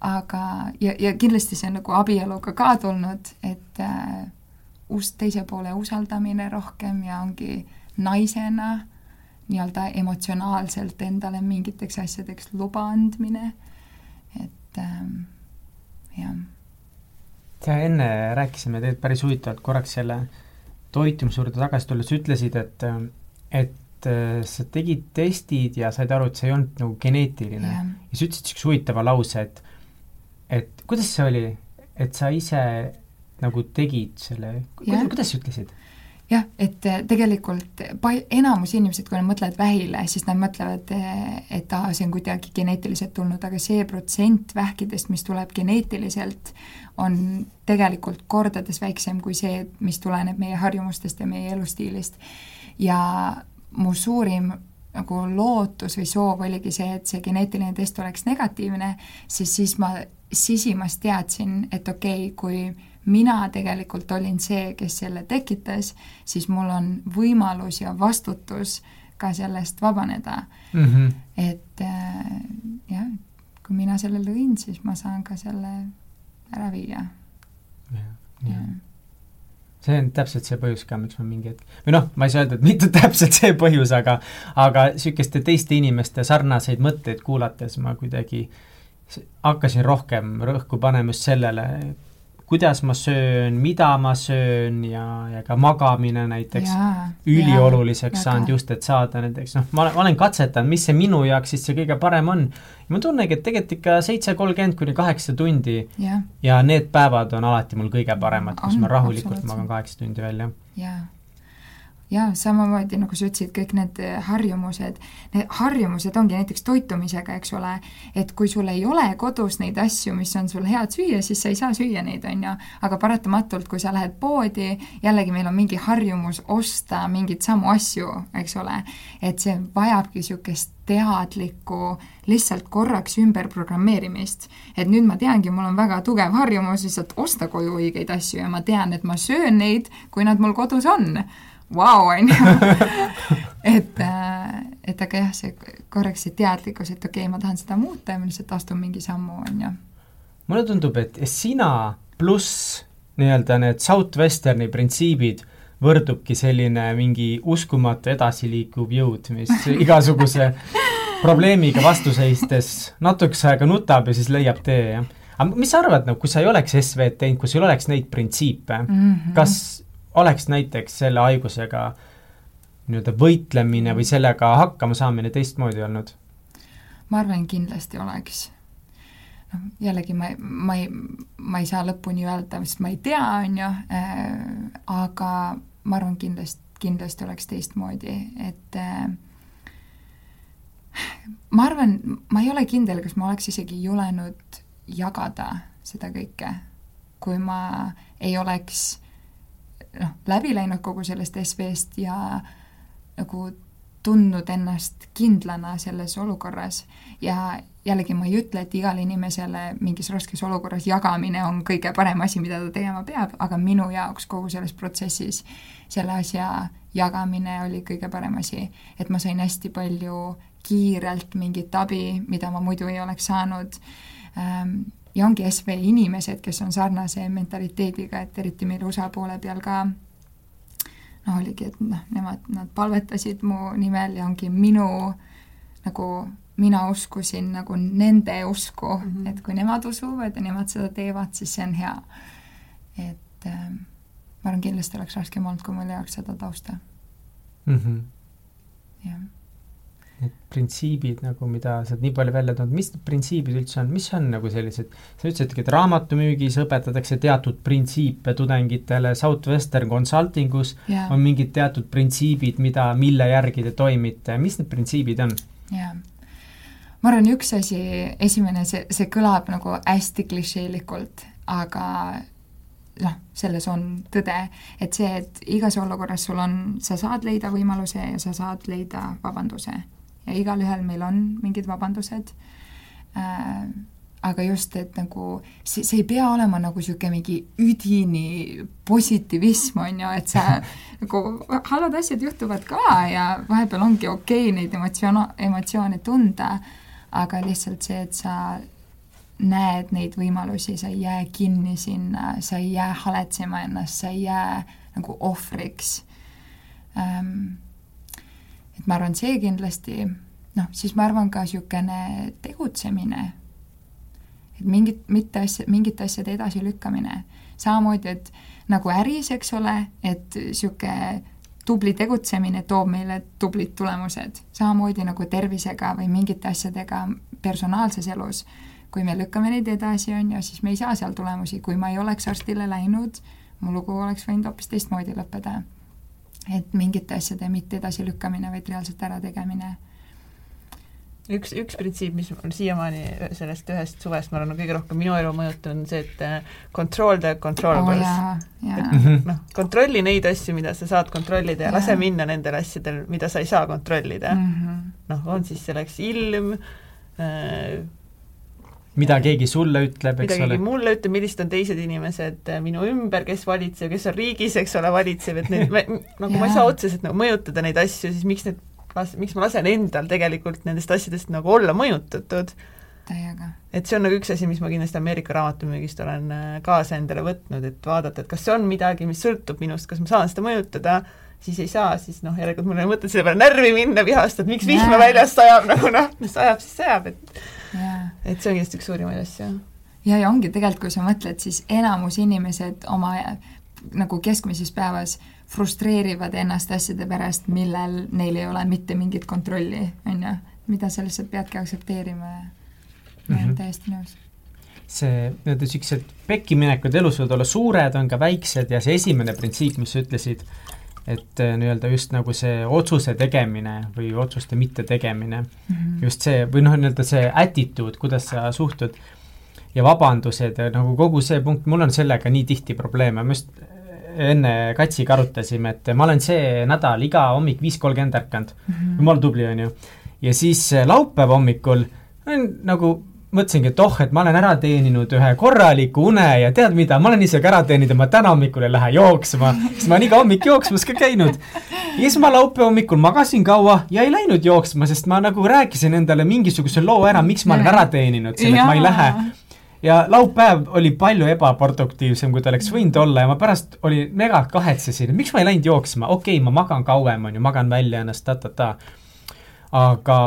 Speaker 3: aga, ja, ja kindlasti see on nagu abieluga ka tulnud, et äh, us-, teise poole usaldamine rohkem ja ongi naisena nii-öelda emotsionaalselt endale mingiteks asjadeks luba andmine et ähm, jah.
Speaker 2: sa enne rääkisime tegelikult päris huvitavalt korraks selle toitumise juurde tagasi tulles, ütlesid, et, et äh, sa tegid testid ja said aru, et see ei olnud nagu geneetiline yeah.. ja sa ütlesid niisuguse huvitava lause, et, et kuidas see oli, et sa ise nagu tegid selle, kuidas sa ütlesid?
Speaker 3: Jah, et äh, tegelikult pal-, enamus inimesed, kui nad mõtlevad vähile, siis nad mõtlevad, äh, et aa, see on kuidagi geneetiliselt tulnud, aga see protsent vähkidest, mis tuleb geneetiliselt, on tegelikult kordades väiksem kui see, mis tuleneb meie harjumustest ja meie elustiilist. ja mu suurim nagu lootus või soov oligi see, et see geneetiline test oleks negatiivne, siis siis ma sisimas teadsin, et okei okay,, kui mina tegelikult olin see, kes selle tekitas, siis mul on võimalus ja vastutus ka sellest vabaneda mm. -hmm. et äh, jah, kui mina selle lõin, siis ma saan ka selle ära viia.
Speaker 2: see on täpselt see põhjus ka, miks ma mingi hetk, või noh, ma ei saa öelda, et mitte täpselt see põhjus, aga aga niisuguste teiste inimeste sarnaseid mõtteid kuulates ma kuidagi hakkasin rohkem rõhku panema just sellele, et kuidas ma söön, mida ma söön ja, ja ka magamine näiteks jaa, ülioluliseks jaa, saanud just, et saada näiteks noh, ma olen, ma olen katsetanud, mis see minu jaoks siis see kõige parem on. ja ma tunnengi, et tegelikult ikka seitse kolmkümmend kuni kaheksa tundi ja. ja need päevad on alati mul kõige paremad, kus ma rahulikult magan kaheksa tundi välja.
Speaker 3: jaa jaa, samamoodi nagu sa ütlesid, kõik need harjumused, need harjumused ongi näiteks toitumisega, eks ole, et kui sul ei ole kodus neid asju, mis on sul head süüa, siis sa ei saa süüa neid, on ju, aga paratamatult, kui sa lähed poodi, jällegi meil on mingi harjumus osta mingeid samu asju, eks ole, et see vajabki niisugust teadlikku lihtsalt korraks ümberprogrammeerimist. et nüüd ma teangi, mul on väga tugev harjumus lihtsalt osta koju õigeid asju ja ma tean, et ma söön neid, kui nad mul kodus on vau, on ju. et, äh, et aga jah, see korraks see teadlikkus, et okei okay,, ma tahan seda muuta ja ma lihtsalt astun mingi sammu, on ju.
Speaker 2: mulle tundub, et sina pluss nii-öelda need Southwesterni printsiibid võrdubki selline mingi uskumatu edasiliikuv jõud, mis igasuguse probleemiga vastu seistes natukese aega nutab ja siis leiab tee, jah. aga mis sa arvad, no kui sa ei oleks SV-d teinud, kui sul oleks neid printsiipe mm, -hmm. kas oleks näiteks selle haigusega nii-öelda võitlemine või sellega hakkama saamine teistmoodi olnud?
Speaker 3: ma arvan, kindlasti oleks. noh, jällegi ma, ma ei, ma ei saa lõpuni öelda, sest ma ei tea, on ju äh,, aga ma arvan, kindlasti, kindlasti oleks teistmoodi, et äh, ma arvan, ma ei ole kindel, kas ma oleks isegi julenud jagada seda kõike, kui ma ei oleks noh, läbi läinud kogu sellest SV-st ja nagu tundnud ennast kindlana selles olukorras ja jällegi ma ei ütle, et igale inimesele mingis raskes olukorras jagamine on kõige parem asi, mida ta tegema peab, aga minu jaoks kogu selles protsessis selle asja jagamine oli kõige parem asi. et ma sain hästi palju kiirelt mingit abi, mida ma muidu ei oleks saanud ähm, ja ongi SV inimesed, kes on sarnase mentaliteediga, et eriti meil USA poole peal ka noh, oligi, et noh, nemad, nad palvetasid mu nimel ja ongi minu nagu mina uskusin nagu nende usku mm, -hmm. et kui nemad usuvad ja nemad seda teevad, siis see on hea. et äh, ma arvan, kindlasti oleks raskem olnud, kui mul ei oleks seda tausta
Speaker 2: mm. -hmm. jah need printsiibid nagu, mida sa oled nii palju välja toonud, mis need printsiibid üldse on, mis on nagu sellised, sa ütlesidki, et raamatumüügis õpetatakse teatud printsiipe tudengitele, Southwestern Consulting us yeah. on mingid teatud printsiibid, mida, mille järgi te toimite, mis need printsiibid on?
Speaker 3: jaa yeah ma arvan, üks asi, esimene, see, see kõlab nagu hästi klišeelikult, aga noh, selles on tõde, et see, et igas olukorras sul on, sa saad leida võimaluse ja sa saad leida vabanduse ja igalühel meil on mingid vabandused. Äh,, aga just, et nagu see, see ei pea olema nagu niisugune mingi üdini positiivism, on ju, et sa nagu halvad asjad juhtuvad ka ja vahepeal ongi okei okay neid emotsioone, emotsioone tunda, aga lihtsalt see, et sa näed neid võimalusi, sa ei jää kinni sinna, sa ei jää haletsema ennast, sa ei jää nagu ohvriks. Ähm, et ma arvan, see kindlasti noh, siis ma arvan ka niisugune tegutsemine, et mingit, mitte asja, mingite asjade edasilükkamine, samamoodi, et nagu äris, eks ole, et niisugune tubli tegutsemine toob meile tublid tulemused, samamoodi nagu tervisega või mingite asjadega personaalses elus. kui me lükkame neid edasi, on ju, siis me ei saa seal tulemusi, kui ma ei oleks arstile läinud, mu lugu oleks võinud hoopis teistmoodi lõppeda et mingite asjade mitte edasilükkamine, vaid reaalselt ärategemine.
Speaker 1: Üks, üks printsiip, mis on siiamaani sellest ühest suvest, ma arvan, on kõige rohkem minu elu mõjutanud, on see, et äh, control the controllables. Oh,. et noh, kontrolli neid asju, mida sa saad kontrollida ja, ja lase minna nendel asjadel, mida sa ei saa kontrollida. Mm -hmm.. noh, on siis selleks ilm äh,,
Speaker 2: mida keegi sulle ütleb, eks
Speaker 1: ole. mida keegi mulle ütleb, millised on teised inimesed äh, minu ümber, kes valitseb, kes on riigis, eks ole, valitseb, et need, nagu ma ei saa otseselt nagu mõjutada neid asju, siis miks need, miks ma lasen endal tegelikult nendest asjadest nagu olla mõjutatud.
Speaker 3: täiega.
Speaker 1: et see on nagu üks asi, mis ma kindlasti Ameerika raamatumüügist olen äh, kaasa endale võtnud, et vaadata, et kas see on midagi, mis sõltub minust, kas ma saan seda mõjutada, siis ei saa, siis noh, järelikult mul ei ole mõtet selle peale närvi minna, vihastada, miks vihma väljas sajab, nagu noh, sajab, siis sajab, et et see on kindlasti üks suurimaid asju.
Speaker 3: ja, ja ongi tegelikult, kui sa mõtled, siis enamus inimesed oma nagu keskmises päevas frustreerivad ennast asjade pärast, millel neil ei ole mitte mingit kontrolli, on ju, mida sa lihtsalt peadki aktsepteerima ja ma olen -hmm. täiesti nõus
Speaker 2: see, need niisugused pekkiminekud elus võivad olla suured, on ka väiksed ja see esimene printsiip, mis sa ütlesid, et äh, nii-öelda just nagu see otsuse tegemine või otsuste mittetegemine mm, -hmm. just see, või noh, nii-öelda see attitude, kuidas sa suhtud ja vabandused ja nagu kogu see punkt, mul on sellega nii tihti probleeme, me just enne Katsiga arutasime, et ma olen see nädal iga hommik viis kolmkümmend ärkanud mm, -hmm. jumala tubli, on ju. ja siis äh, laupäeva hommikul nagu mõtlesingi, et oh, et ma olen ära teeninud ühe korraliku une ja tead mida, ma olen isegi ära teeninud ja ma täna hommikul ei lähe jooksma, sest ma olen iga hommik jooksmas ka käinud. ja siis ma laupäeva hommikul magasin kaua ja ei läinud jooksma, sest ma nagu rääkisin endale mingisuguse loo ära, miks ma olen ära teeninud, selle, et ma ei lähe. Ja laupäev oli palju ebaproduktiivsem, kui ta oleks võinud olla ja ma pärast oli mega kahetsesin, et miks ma ei läinud jooksma, okei okay,, ma magan kauem, on ju, magan välja ennast ta-ta-ta aga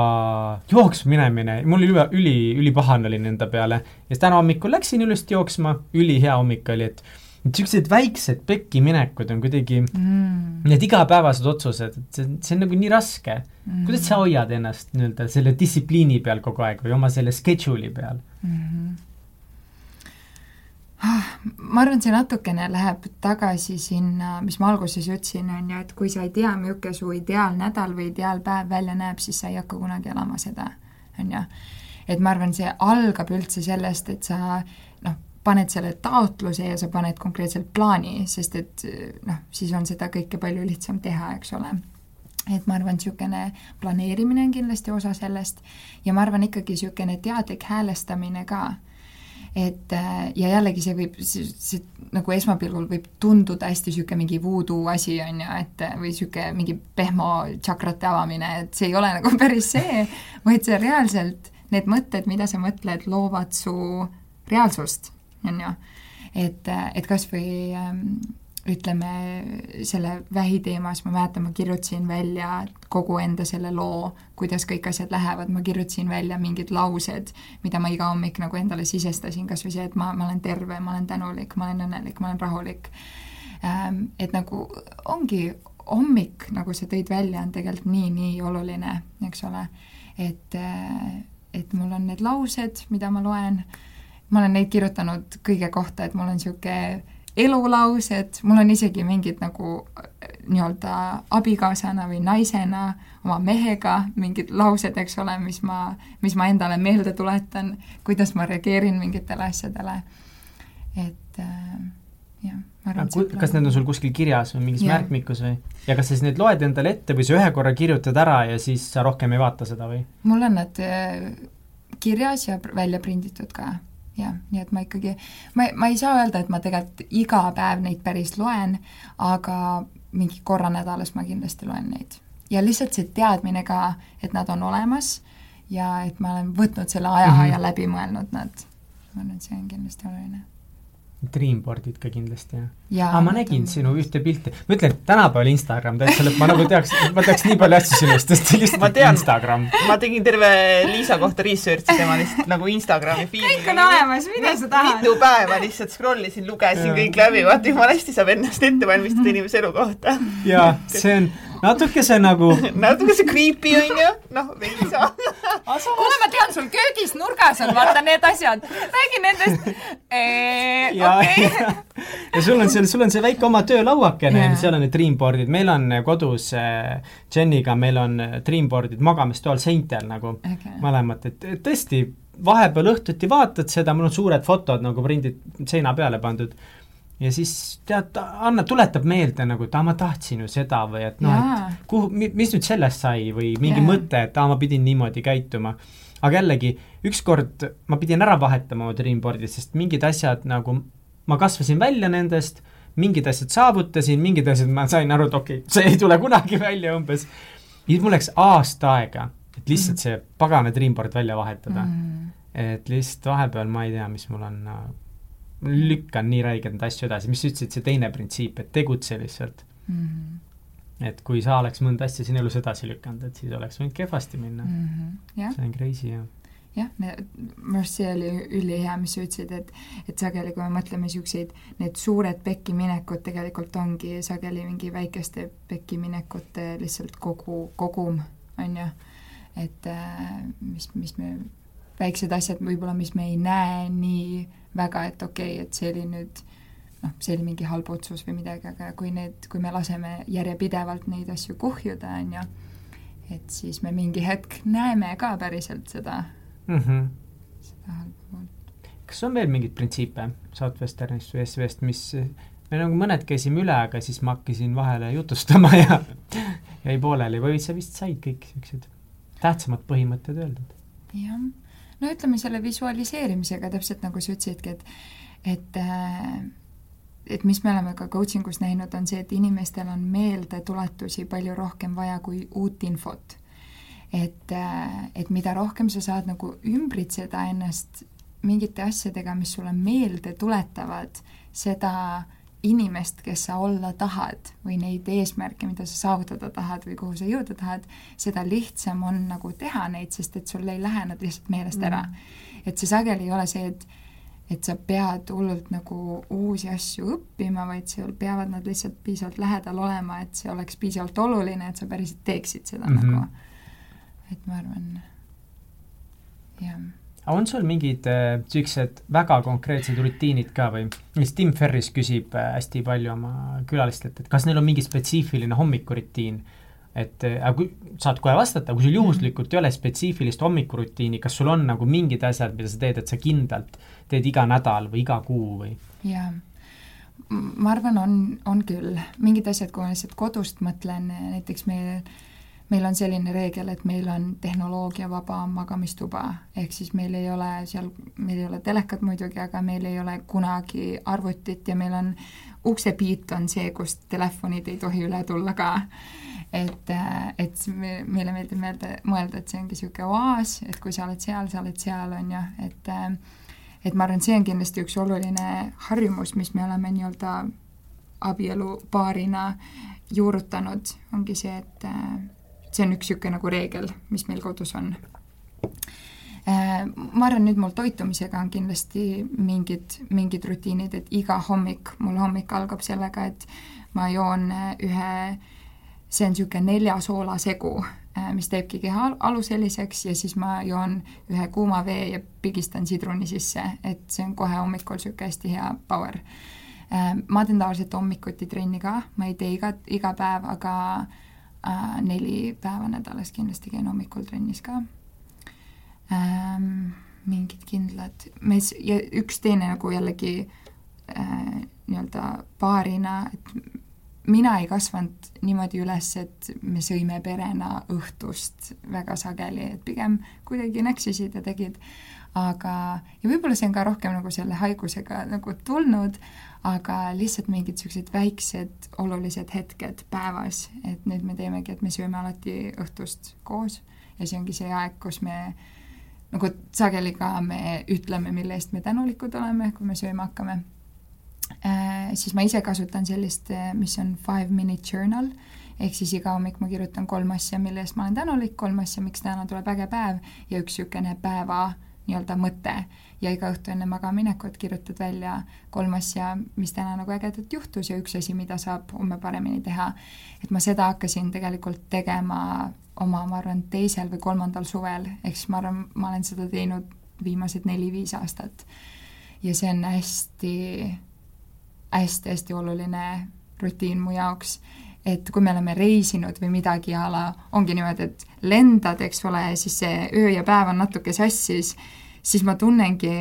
Speaker 2: jooksma minemine, mul üli, üli, ülipahane olin enda peale ja täna hommikul läksin ilusti jooksma, ülihea hommik oli, et et niisugused väiksed pekkiminekud on kuidagi mm., need igapäevased otsused, et see, see on nagu nii raske mm.. kuidas sa hoiad ennast nii-öelda selle distsipliini peal kogu aeg või oma selle schedule'i peal mm? -hmm
Speaker 3: ma arvan, see natukene läheb tagasi sinna, mis ma alguses ütlesin, on ju, et kui sa ei tea, milline su ideaalnädal või ideaalpäev välja näeb, siis sa ei hakka kunagi elama seda, on ju. et ma arvan, see algab üldse sellest, et sa noh, paned selle taotluse ja sa paned konkreetselt plaani, sest et noh, siis on seda kõike palju lihtsam teha, eks ole. Et ma arvan, niisugune planeerimine on kindlasti osa sellest. Ja ma arvan ikkagi niisugune teadlik häälestamine ka et äh, ja jällegi see võib, see nagu esmapilgul võib tunduda hästi niisugune mingi voodoo asi, on ju, et või niisugune mingi pehmo tšakrate avamine, et see ei ole nagu päris see, vaid see reaalselt, need mõtted, mida sa mõtled, loovad su reaalsust, on ju. et, et kas või ähm, ütleme, selle vähi teemas ma mäletan, ma kirjutasin välja kogu enda selle loo, kuidas kõik asjad lähevad, ma kirjutasin välja mingid laused, mida ma iga hommik nagu endale sisestasin, kas või see, et ma, ma olen terve, ma olen tänulik, ma olen õnnelik, ma olen rahulik. Ähm, et nagu ongi hommik, nagu sa tõid välja, on tegelikult nii-nii oluline, eks ole. et, äh, et mul on need laused, mida ma loen, ma olen neid kirjutanud kõige kohta, et mul on niisugune elulaused, mul on isegi mingid nagu äh, nii-öelda abikaasana või naisena oma mehega mingid laused, eks ole, mis ma, mis ma endale meelde tuletan, kuidas ma reageerin mingitele asjadele. et äh, jah, ma arvan
Speaker 2: Ku, kas need on sul kuskil kirjas või mingis yeah. märkmikus või? ja kas sa siis need loed endale ette või sa ühe korra kirjutad ära ja siis sa rohkem ei vaata seda või?
Speaker 3: mul on need äh, kirjas ja välja prinditud ka jah, nii et ma ikkagi, ma, ma ei saa öelda, et ma tegelikult iga päev neid päris loen, aga mingi korra nädalas ma kindlasti loen neid. ja lihtsalt see teadmine ka, et nad on olemas ja et ma olen võtnud selle aja mm -hmm. ja läbi mõelnud nad, ma arvan, et see on kindlasti oluline
Speaker 2: Dreamboardid ka kindlasti, jah? aa, ma nägin on... sinu ühte pilti, ma ütlen, et tänapäeval Instagram täitsa lõpp, ma nagu teaks, ma teaks nii palju asju sinust, sest lihtsalt Instagram.
Speaker 1: ma tegin terve Liisa kohta research'i tema lihtsalt nagu Instagrami
Speaker 3: feed'i. kõik on olemas, mida sa tahad?
Speaker 1: mitu päeva lihtsalt scroll isin, lugesin kõik läbi, vaata jumala hästi saab ennast ette valmistada inimese elu kohta.
Speaker 2: jaa, see on natuke see nagu
Speaker 1: natuke see creepy on. Ju, noh, veits
Speaker 3: kuule, ma tean, sul köögis nurgas on vaata need asjad, räägi nendest. Eee,
Speaker 2: ja sul on seal, sul on see väike oma töölauakene yeah., seal on need Dreamboardid, meil on kodus äh, Jeniga, meil on Dreamboardid magamistoal seintel nagu okay. mõlemad, et tõesti, vahepeal õhtuti vaatad seda, mul on suured fotod nagu prindid seina peale pandud ja siis tead, Anna tuletab meelde nagu, et aa, ma tahtsin ju seda või et noh, et kuhu, mis nüüd sellest sai või mingi Jaa. mõte, et aa, ma pidin niimoodi käituma. aga jällegi, ükskord ma pidin ära vahetama oma Dreamboardi, sest mingid asjad nagu, ma kasvasin välja nendest, mingid asjad saavutasin, mingid asjad ma sain aru, et okei okay,, see ei tule kunagi välja umbes. ja siis mul läks aasta aega, et lihtsalt mm. see pagana Dreamboard välja vahetada mm.. et lihtsalt vahepeal ma ei tea, mis mul on lükkan nii räigelt asju edasi, mis sa ütlesid, see teine printsiip, et tegutse lihtsalt mm. -hmm. et kui sa oleks mõnda asja siin elus edasi lükanud, et siis oleks võinud kehvasti minna mm. -hmm. see on crazy, jah
Speaker 3: jah, minu arust see oli ülihea, mis sa ütlesid, et et sageli, kui me mõtleme niisuguseid, need suured pekkiminekud tegelikult ongi sageli mingi väikeste pekkiminekute lihtsalt kogu, kogum, on ju. et äh, mis, mis me, väiksed asjad võib-olla, mis me ei näe nii väga, et okei okay,, et see oli nüüd noh, see oli mingi halb otsus või midagi, aga kui need, kui me laseme järjepidevalt neid asju kuhjuda, on ju, et siis me mingi hetk näeme ka päriselt seda
Speaker 2: mm. -hmm.
Speaker 3: seda halba poolt.
Speaker 2: kas on veel mingeid printsiipe Southwesternist või SV-st, mis me nagu mõned käisime üle, aga siis ma hakkasin vahele jutustama ja jäi pooleli või sa vist said kõik niisugused tähtsamad põhimõtted öeldud?
Speaker 3: jah, no ütleme selle visualiseerimisega täpselt nagu sa ütlesidki, et et äh, et mis me oleme ka coaching us näinud, on see, et inimestel on meeldetuletusi palju rohkem vaja kui uut infot. et, äh, et mida rohkem sa saad nagu ümbritseda ennast mingite asjadega, mis sulle meelde tuletavad seda inimest, kes sa olla tahad või neid eesmärke, mida sa saavutada tahad või kuhu sa jõuda tahad, seda lihtsam on nagu teha neid, sest et sul ei lähe nad lihtsalt meelest ära mm.. et see sageli ei ole see, et et sa pead hullult nagu uusi asju õppima, vaid sul peavad nad lihtsalt piisavalt lähedal olema, et see oleks piisavalt oluline, et sa päriselt teeksid seda mm -hmm. nagu. et ma arvan, jah
Speaker 2: aga on sul mingid niisugused äh, väga konkreetsed rutiinid ka või? näiteks Tim Ferris küsib äh, hästi palju oma külalistelt, et kas neil on mingi spetsiifiline hommikurutiin, et äh, aga kui, saad kohe vastata, kui sul juhuslikult ei ole spetsiifilist hommikurutiini, kas sul on nagu mingid asjad, mida sa teed, et sa kindlalt teed iga nädal või iga kuu või?
Speaker 3: jaa, ma arvan, on, on küll. mingid asjad, kui ma lihtsalt kodust mõtlen, näiteks meil meil on selline reegel, et meil on tehnoloogiavaba magamistuba, ehk siis meil ei ole seal, meil ei ole telekat muidugi, aga meil ei ole kunagi arvutit ja meil on, uksepiit on see, kust telefonid ei tohi üle tulla ka. et, et meile meeldib meelde, mõelda, et see ongi niisugune oaas, et kui sa oled seal, sa oled seal, on ju, et et ma arvan, see on kindlasti üks oluline harjumus, mis me oleme nii-öelda abielupaarina juurutanud, ongi see, et see on üks niisugune nagu reegel, mis meil kodus on. Äh, ma arvan, nüüd mul toitumisega on kindlasti mingid, mingid rutiinid, et iga hommik, mul hommik algab sellega, et ma joon äh, ühe, see on niisugune nelja soola segu, äh, mis teebki keha alu selliseks ja siis ma joon ühe kuuma vee ja pigistan sidruni sisse, et see on kohe hommikul niisugune hästi hea power. ma teen tavaliselt hommikuti trenni ka, ma ei tee iga, iga päev, aga äh, neli päeva nädalas kindlasti käin hommikul trennis ka ähm,. mingid kindlad, mees ja üks teine nagu jällegi äh, nii-öelda paarina, et mina ei kasvanud niimoodi üles, et me sõime perena õhtust väga sageli, et pigem kuidagi näksisid ja tegid, aga, ja võib-olla see on ka rohkem nagu selle haigusega nagu tulnud, aga lihtsalt mingid niisugused väiksed olulised hetked päevas, et nüüd me teemegi, et me sööme alati õhtust koos ja see ongi see aeg, kus me nagu sageli ka me ütleme, mille eest me tänulikud oleme, kui me sööma hakkame äh,. siis ma ise kasutan sellist, mis on five minute journal, ehk siis iga hommik ma kirjutan kolm asja, mille eest ma olen tänulik, kolm asja, miks täna tuleb äge päev ja üks niisugune päeva nii-öelda mõte ja iga õhtu enne magamaminekut kirjutad välja kolm asja, mis täna nagu ägedat juhtus ja üks asi, mida saab homme paremini teha. et ma seda hakkasin tegelikult tegema oma, ma arvan, teisel või kolmandal suvel, ehk siis ma arvan, ma olen seda teinud viimased neli-viis aastat. ja see on hästi, hästi-hästi oluline rutiin mu jaoks et kui me oleme reisinud või midagi a la, ongi niimoodi, et lendad, eks ole, siis see öö ja päev on natuke sassis, siis ma tunnengi,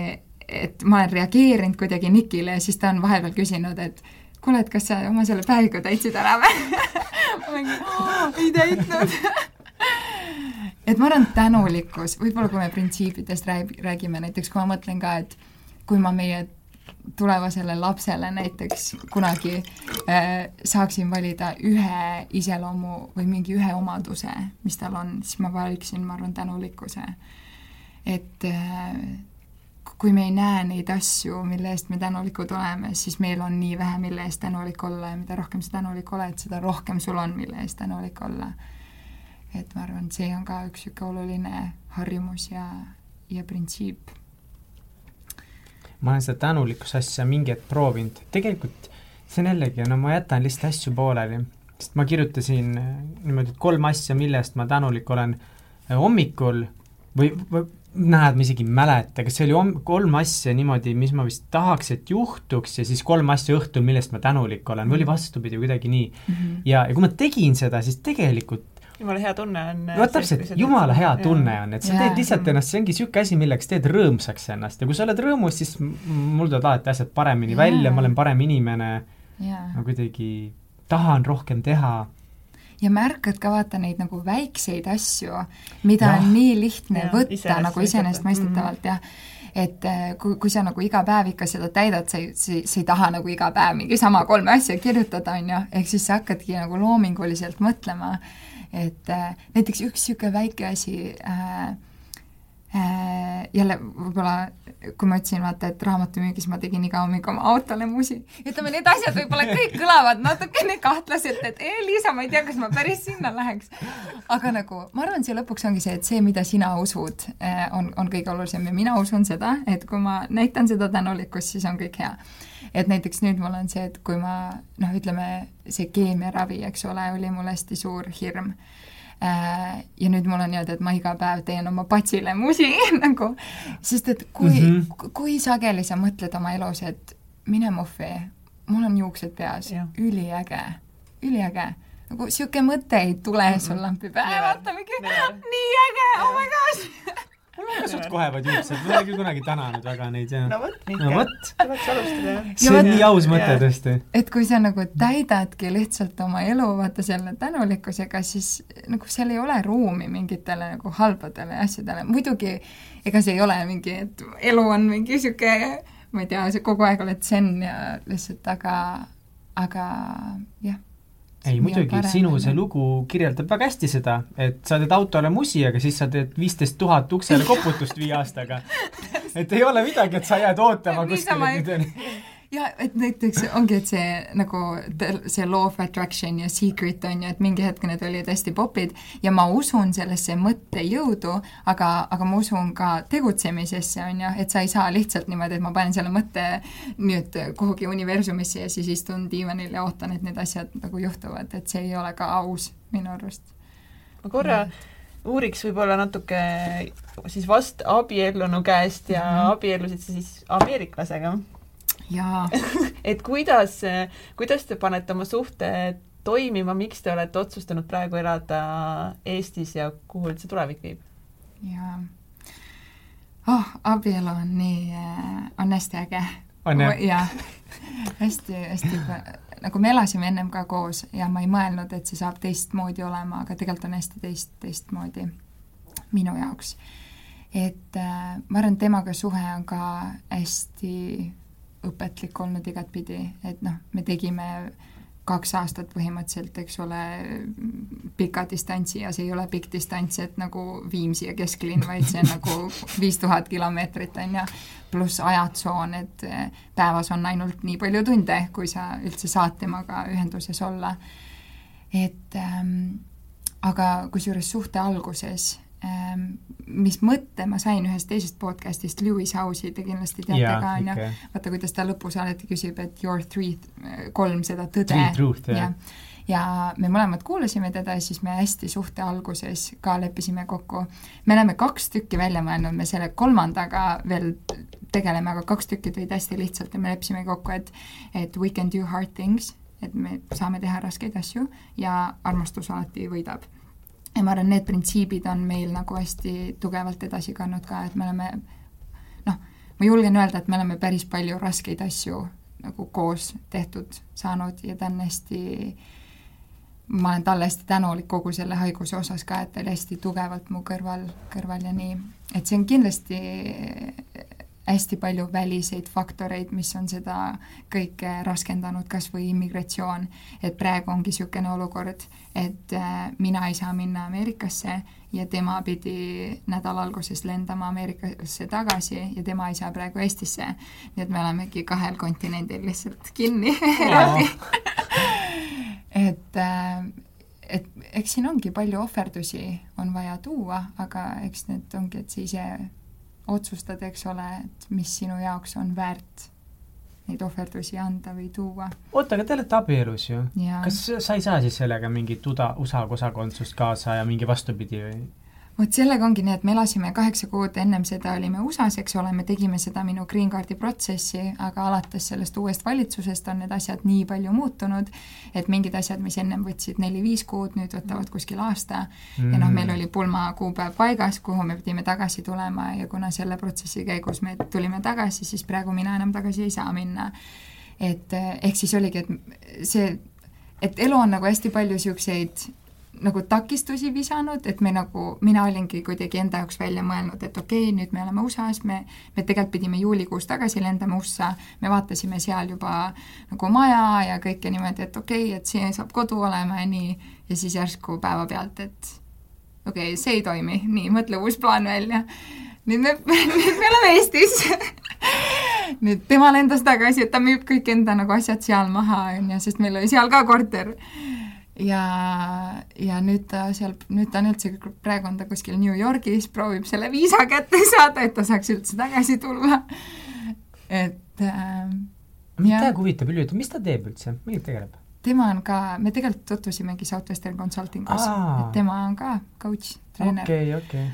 Speaker 3: et ma olen reageerinud kuidagi Nikile ja siis ta on vahepeal küsinud, et kuule, et kas sa oma selle päeviku täitsid ära või? Ma olengi, ei täitnud. Et ma arvan, tänulikkus, võib-olla kui me printsiipidest rääg-, räägime, näiteks kui ma mõtlen ka, et kui ma meie tulevasele lapsele näiteks kunagi äh, saaksin valida ühe iseloomu või mingi ühe omaduse, mis tal on, siis ma valiksin, ma arvan, tänulikkuse. Et äh, kui me ei näe neid asju, mille eest me tänulikud oleme, siis meil on nii vähe, mille eest tänulik olla ja mida rohkem sa tänulik oled, seda rohkem sul on, mille eest tänulik olla. et ma arvan, see on ka üks niisugune oluline harjumus ja, ja printsiip
Speaker 2: ma olen seda tänulikkuse asja mingi hetk proovinud, tegelikult see on jällegi, no ma jätan lihtsalt asju pooleli, sest ma kirjutasin äh, niimoodi, et kolm asja, mille eest ma tänulik olen äh, hommikul või, või näed, ma isegi ei mäleta, kas see oli kolm asja niimoodi, mis ma vist tahaks, et juhtuks ja siis kolm asja õhtul, millest ma tänulik olen. Või oli vastupidi, kuidagi nii. Mm. -hmm. ja, ja kui ma tegin seda, siis tegelikult
Speaker 1: jumala hea tunne on
Speaker 2: no täpselt, jumala hea tunne on, et sa teed lihtsalt ennast, see ongi niisugune asi, milleks teed rõõmsaks ennast. Ja kui sa oled rõõmus, siis mul tulevad alati asjad paremini ja. välja, ma olen parem inimene, ma kuidagi tahan rohkem teha
Speaker 3: ja märkad ka vaata neid nagu väikseid asju, mida ja. on nii lihtne ja, võtta nagu iseenesestmõistetavalt mm. jah et äh, kui, kui sa nagu iga päev ikka seda täidad, sa ei, sa ei, taha nagu iga päev mingi sama kolme asja kirjutada, on ju, ehk siis sa hakkadki nagu loominguliselt mõtlema, et äh, näiteks üks niisugune väike asi Äh, jälle võib-olla, kui ma ütlesin, vaata, et raamatumüügis ma tegin iga hommik oma autole musi, ütleme, need asjad võib-olla kõik kõlavad natukene kahtlaselt, et ee, Liisa, ma ei tea, kas ma päris sinna läheks. aga nagu, ma arvan, see lõpuks ongi see, et see, mida sina usud, äh, on, on kõige olulisem ja mina usun seda, et kui ma näitan seda tänulikkust, siis on kõik hea. et näiteks nüüd mul on see, et kui ma noh, ütleme, see keemiaravi, eks ole, oli mul hästi suur hirm Äh, ja nüüd mul on niimoodi, et ma iga päev teen oma patsile musi nagu, sest et kui mm, -hmm. kui sageli sa mõtled oma elus, et mine muhvi, mul on juuksed peas, üliäge, üliäge. Nagu sihuke mõte ei tule -hmm. sul lampi pähe, vaata mingi nii äge, oh my gosh
Speaker 2: ka suht kohevad juuksed, ma ei ole küll kunagi tänanud väga neid ja
Speaker 1: no vot,
Speaker 2: no vot.
Speaker 1: tuleks alustada.
Speaker 2: see on nii aus mõte tõesti.
Speaker 3: et kui sa nagu täidadki lihtsalt oma elu vaata selle tänulikkusega, siis nagu seal ei ole ruumi mingitele nagu halbadele asjadele, muidugi ega see ei ole mingi, et elu on mingi sihuke ma ei tea, sa kogu aeg oled zen ja lihtsalt, aga, aga jah
Speaker 2: ei muidugi, sinu see lugu kirjeldab väga hästi seda, et sa teed autole musi, aga siis sa teed viisteist tuhat uksele koputust viie aastaga. et ei ole midagi, et sa jääd ootama kuskile,
Speaker 3: ja et näiteks ongi, et see nagu see law of attraction ja secret on ju, et mingi hetk need olid hästi popid ja ma usun sellesse mõttejõudu, aga, aga ma usun ka tegutsemisesse, on ju, et sa ei saa lihtsalt niimoodi, et ma panen selle mõtte nüüd kuhugi universumisse ja siis istun diivanil ja ootan, et need asjad nagu juhtuvad, et see ei ole ka aus minu arust.
Speaker 1: ma korra ja uuriks võib-olla natuke siis vast abiellunu käest ja mm -hmm. abiellusid sa siis ameeriklasega et kuidas, kuidas te panete oma suhte toimima, miks te olete otsustanud praegu elada Eestis ja kuhu üldse tulevik viib?
Speaker 3: jaa. oh, abielu on nii, on hästi äge.
Speaker 2: on jah?
Speaker 3: jah, hästi, hästi nagu me elasime ennem ka koos ja ma ei mõelnud, et see saab teistmoodi olema, aga tegelikult on hästi teist, teistmoodi minu jaoks. et äh, ma arvan, et temaga suhe on ka hästi õpetlik olnud igatpidi, et noh, me tegime kaks aastat põhimõtteliselt, eks ole, pika distantsi ja see ei ole pikk distants, et nagu Viimsi ja kesklinn, vaid see on nagu viis tuhat kilomeetrit, on ju, pluss ajatsoon, et päevas on ainult nii palju tunde, kui sa üldse saad temaga ühenduses olla. et ähm, aga kusjuures suhte alguses mis mõtte ma sain ühest teisest podcast'ist, Lewis House'i te kindlasti teate ja, ka, on ju, vaata, kuidas ta lõpus alati küsib, et your three, kolm seda tõde. ja, ja me mõlemad kuulasime teda ja siis me hästi suhte alguses ka leppisime kokku. me oleme kaks tükki välja mõelnud, me selle kolmandaga veel tegeleme, aga kaks tükki tulid hästi lihtsalt ja me leppisime kokku, et et we can do hard things, et me saame teha raskeid asju ja armastus alati võidab ja ma arvan, need printsiibid on meil nagu hästi tugevalt edasi kandnud ka, et me oleme noh, ma julgen öelda, et me oleme päris palju raskeid asju nagu koos tehtud saanud ja ta on hästi, ma olen talle hästi tänulik kogu selle haiguse osas ka, et ta oli hästi tugevalt mu kõrval, kõrval ja nii. et see on kindlasti hästi palju väliseid faktoreid, mis on seda kõike raskendanud, kas või immigratsioon. et praegu ongi niisugune olukord, et äh, mina ei saa minna Ameerikasse ja tema pidi nädala alguses lendama Ameerikasse tagasi ja tema ei saa praegu Eestisse. nii et me olemegi kahel kontinendil lihtsalt kinni eraldi et äh, et eks siin ongi palju ohverdusi on vaja tuua, aga eks need ongi, et sa ise otsustad, eks ole, et mis sinu jaoks on väärt neid ohverdusi anda või tuua.
Speaker 2: oota, aga te olete abielus ju? kas sa ei saa siis sellega mingit USA kodakondsust kaasa ja mingi vastupidi või?
Speaker 3: Vot sellega ongi nii, et me elasime kaheksa kuud, ennem seda olime USA-s, eks ole, me tegime seda minu green card'i protsessi, aga alates sellest uuest valitsusest on need asjad nii palju muutunud, et mingid asjad, mis ennem võtsid neli-viis kuud, nüüd võtavad kuskil aasta mm. ja noh, meil oli pulmakuupäev paigas, kuhu me pidime tagasi tulema ja kuna selle protsessi käigus me tulime tagasi, siis praegu mina enam tagasi ei saa minna. et ehk siis oligi, et see, et elu on nagu hästi palju niisuguseid nagu takistusi visanud, et me nagu, mina olingi kuidagi enda jaoks välja mõelnud, et okei okay,, nüüd me oleme USA-s, me, me tegelikult pidime juulikuus tagasi lendama USA, me vaatasime seal juba nagu maja ja kõike niimoodi, et okei okay,, et siin saab kodu olema ja nii, ja siis järsku päevapealt, et okei okay,, see ei toimi, nii, mõtle uus plaan välja. nüüd me, nüüd me oleme Eestis. Nüüd tema lendas tagasi, et ta müüb kõik enda nagu asjad seal maha, on ju, sest meil oli seal ka korter ja, ja nüüd ta seal, nüüd ta on üldse, praegu on ta kuskil New Yorgis, proovib selle viisa kätte saada, et ta saaks üldse tagasi tulla. et äh,
Speaker 2: mind täiega huvitab üldse, mis ta teeb üldse, millega tegeleb?
Speaker 3: tema on ka, me tegelikult tutvusimegi Southwestern Consultingus, et tema on ka coach, treener
Speaker 2: okay,. Okay.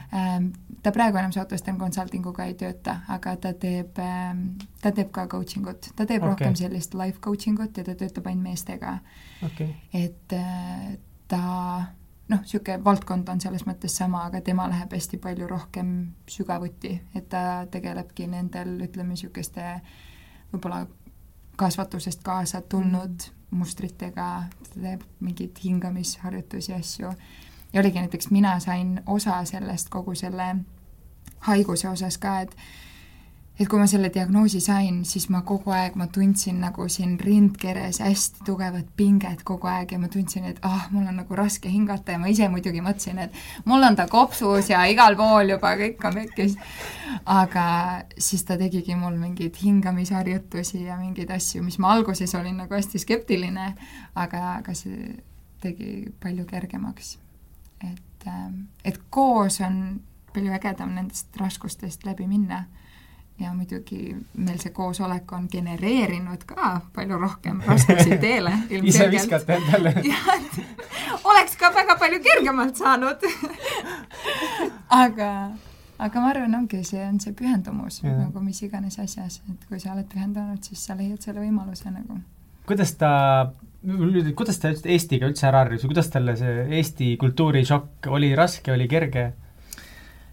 Speaker 3: Ta praegu enam Southwestern Consultinguga ei tööta, aga ta teeb, ähm, ta teeb ka coaching ut, ta teeb okay. rohkem sellist life coaching ut ja ta töötab ainult meestega.
Speaker 2: Okay..
Speaker 3: et äh, ta noh, niisugune valdkond on selles mõttes sama, aga tema läheb hästi palju rohkem sügavuti, et ta tegelebki nendel, ütleme, niisuguste võib-olla kasvatusest kaasa tulnud mm. mustritega, ta teeb mingeid hingamisharjutusi, asju. Ja oligi näiteks, mina sain osa sellest kogu selle haiguse osas ka, et et kui ma selle diagnoosi sain, siis ma kogu aeg, ma tundsin nagu siin rindkeres hästi tugevat pinget kogu aeg ja ma tundsin, et ah, mul on nagu raske hingata ja ma ise muidugi mõtlesin, et mul on ta kopsus ja igal pool juba kõik on pekkis. aga siis ta tegigi mul mingeid hingamisharjutusi ja mingeid asju, mis ma alguses olin nagu hästi skeptiline, aga, aga see tegi palju kergemaks. Et, et koos on palju ägedam nendest raskustest läbi minna. Ja muidugi meil see koosolek on genereerinud ka palju rohkem raskusi teele
Speaker 2: ise viskate endale.
Speaker 3: Oleks ka väga palju kergemalt saanud. Aga, aga ma arvan, ongi see, on see pühendumus ja. nagu mis iganes asjas, et kui sa oled pühendunud, siis sa leiad selle võimaluse nagu.
Speaker 2: kuidas ta kuidas ta Eestiga üldse ära harjus või kuidas talle see Eesti kultuurishokk oli raske, oli kerge?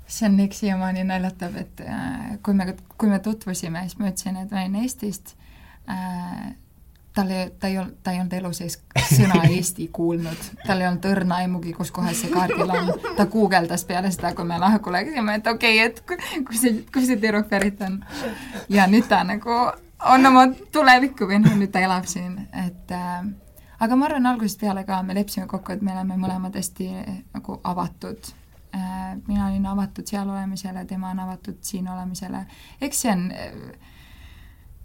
Speaker 3: see on Nick siiamaani naljatab, et äh, kui me, kui me tutvusime, siis ma ütlesin, et ma olin Eestist äh,, tal ei, ta ei olnud, ta ei olnud elu sees sõna Eesti kuulnud, tal ei olnud õrna aimugi, kus kohas see kaardil on. ta guugeldas peale seda, kui me lahku läksime, et okei okay,, et kus see, kus see tüdruk pärit on. ja nüüd ta nagu on oma tulevikku või noh, nüüd ta elab siin, et äh, aga ma arvan, algusest peale ka me leppisime kokku, et me oleme mõlemad hästi nagu avatud. Äh, mina olin avatud seal olemisele, tema on avatud siin olemisele, eks see on,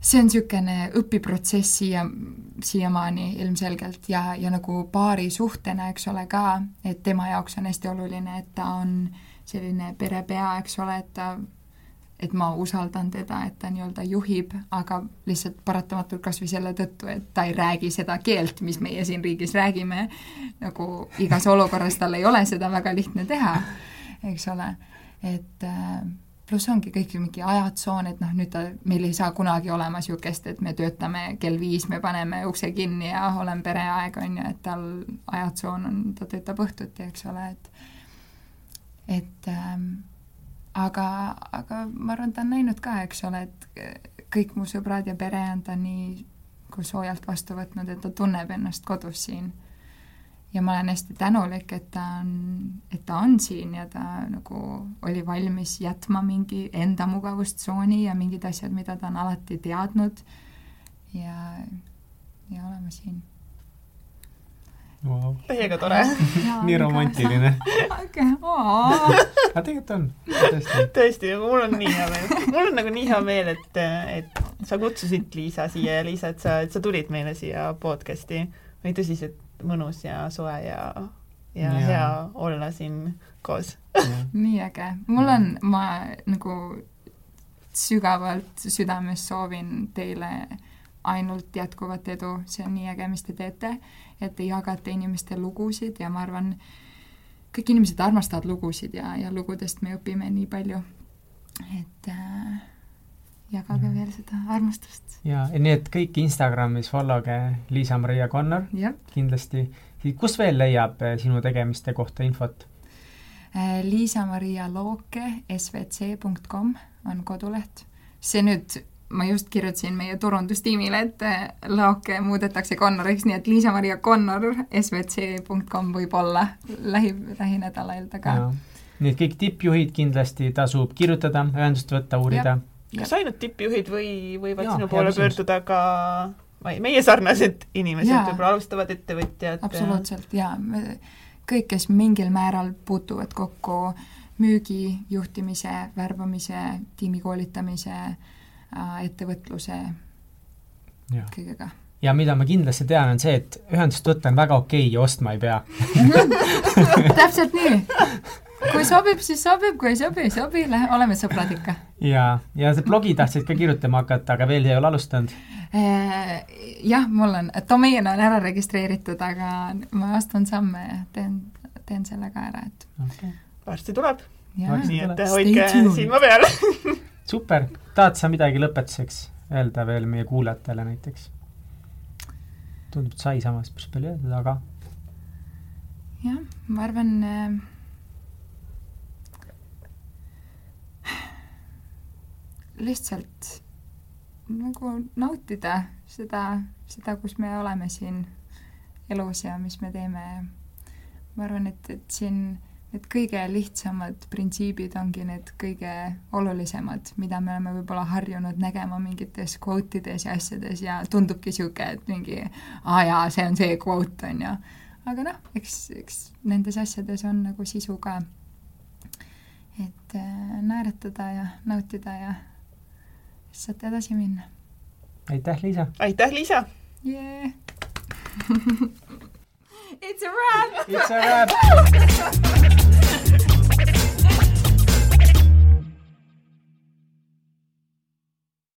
Speaker 3: see on niisugune õpiprotsess siia, siiamaani ilmselgelt ja, ja nagu paari suhtena, eks ole, ka, et tema jaoks on hästi oluline, et ta on selline perepea, eks ole, et ta et ma usaldan teda, et ta nii-öelda juhib, aga lihtsalt paratamatult kas või selle tõttu, et ta ei räägi seda keelt, mis meie siin riigis räägime, nagu igas olukorras tal ei ole seda väga lihtne teha, eks ole, et äh, pluss ongi kõik mingi ajatsoon, et noh, nüüd ta, meil ei saa kunagi olema niisugust, et me töötame kell viis, me paneme ukse kinni ja olen pereaeg, on ju, et tal ajatsoon on, ta töötab õhtuti, eks ole, et et ähm, aga, aga ma arvan, ta on näinud ka, eks ole, et kõik mu sõbrad ja pere on ta nii kui soojalt vastu võtnud, et ta tunneb ennast kodus siin. ja ma olen hästi tänulik, et ta on, et ta on siin ja ta nagu oli valmis jätma mingi enda mugavustsooni ja mingid asjad, mida ta on alati teadnud ja, ja olema siin
Speaker 2: wow..
Speaker 1: täiega tore
Speaker 2: nii romantiline aga tegelikult on,
Speaker 1: tõesti. tõesti, mul on nii hea meel. mul on nagu nii hea meel, et, et sa kutsusid Liisa siia ja Liisa, et sa, et sa tulid meile siia podcast'i. oli tõsiselt mõnus ja soe ja, ja, ja. hea olla siin koos.
Speaker 3: nii äge. mul on, ma nagu sügavalt südames soovin teile ainult jätkuvat edu, see on nii äge, mis te teete, et te jagate inimeste lugusid ja ma arvan, kõik inimesed armastavad lugusid ja, ja lugudest me õpime nii palju. et äh, jagage
Speaker 2: Mhm.
Speaker 3: veel seda armastust.
Speaker 2: ja nii et kõik Instagramis followge Liisa-Maria Connor kindlasti. kus veel leiab eh, sinu tegemiste kohta infot?
Speaker 3: Äh, Liisa-Maria Looke svc.com on koduleht. see nüüd, ma just kirjutasin meie turundustiimile, et äh, Looke muudetakse Connoriks, nii et Liisa-Maria Connor svc.com võib olla lähi, lähinädalail taga.
Speaker 2: nii et kõik tippjuhid kindlasti tasub kirjutada, ühendust võtta, uurida.
Speaker 1: kas ainult tippjuhid või võivad
Speaker 2: Jaa,
Speaker 1: sinu poole pöörduda ka meie sarnased inimesed, võib-olla alustavad ettevõtjad?
Speaker 3: absoluutselt jaa, kõik, kes mingil määral puutuvad kokku müügi, juhtimise, värbamise, tiimi koolitamise, ettevõtluse,
Speaker 2: ja,
Speaker 3: kõigega.
Speaker 2: ja mida ma kindlasti tean, on see, et ühendust võtta on väga okei ja ostma ei pea.
Speaker 3: täpselt nii. kui sobib, siis sobib, kui ei sobi, ei sobi, lähe, oleme sõbrad ikka.
Speaker 2: ja, ja see blogi tahtsid ka kirjutama hakata, aga veel ei ole alustanud.
Speaker 3: jah, mul on, domeen on ära registreeritud, aga ma astun samme ja teen, teen selle ka ära, et
Speaker 2: Okay.
Speaker 1: varsti tuleb, nii et hoidke silma peal
Speaker 2: super, tahad sa midagi lõpetuseks öelda veel meie kuulajatele näiteks? tundub, et sai samas päris palju öeldud, aga
Speaker 3: jah, ma arvan äh, lihtsalt nagu nautida seda, seda, kus me oleme siin elus ja mis me teeme. ma arvan, et, et siin need kõige lihtsamad printsiibid ongi need kõige olulisemad, mida me oleme võib-olla harjunud nägema mingites quote ides ja asjades ja tundubki niisugune, et mingi aa jaa, see on see quote, on ju. aga noh, eks, eks nendes asjades on nagu sisu ka. et äh, naeratada ja nautida ja siis saate edasi minna
Speaker 2: aitäh, Liisa!
Speaker 1: aitäh, Liisa!
Speaker 3: yeah. It's a wrap!
Speaker 2: It's a wrap!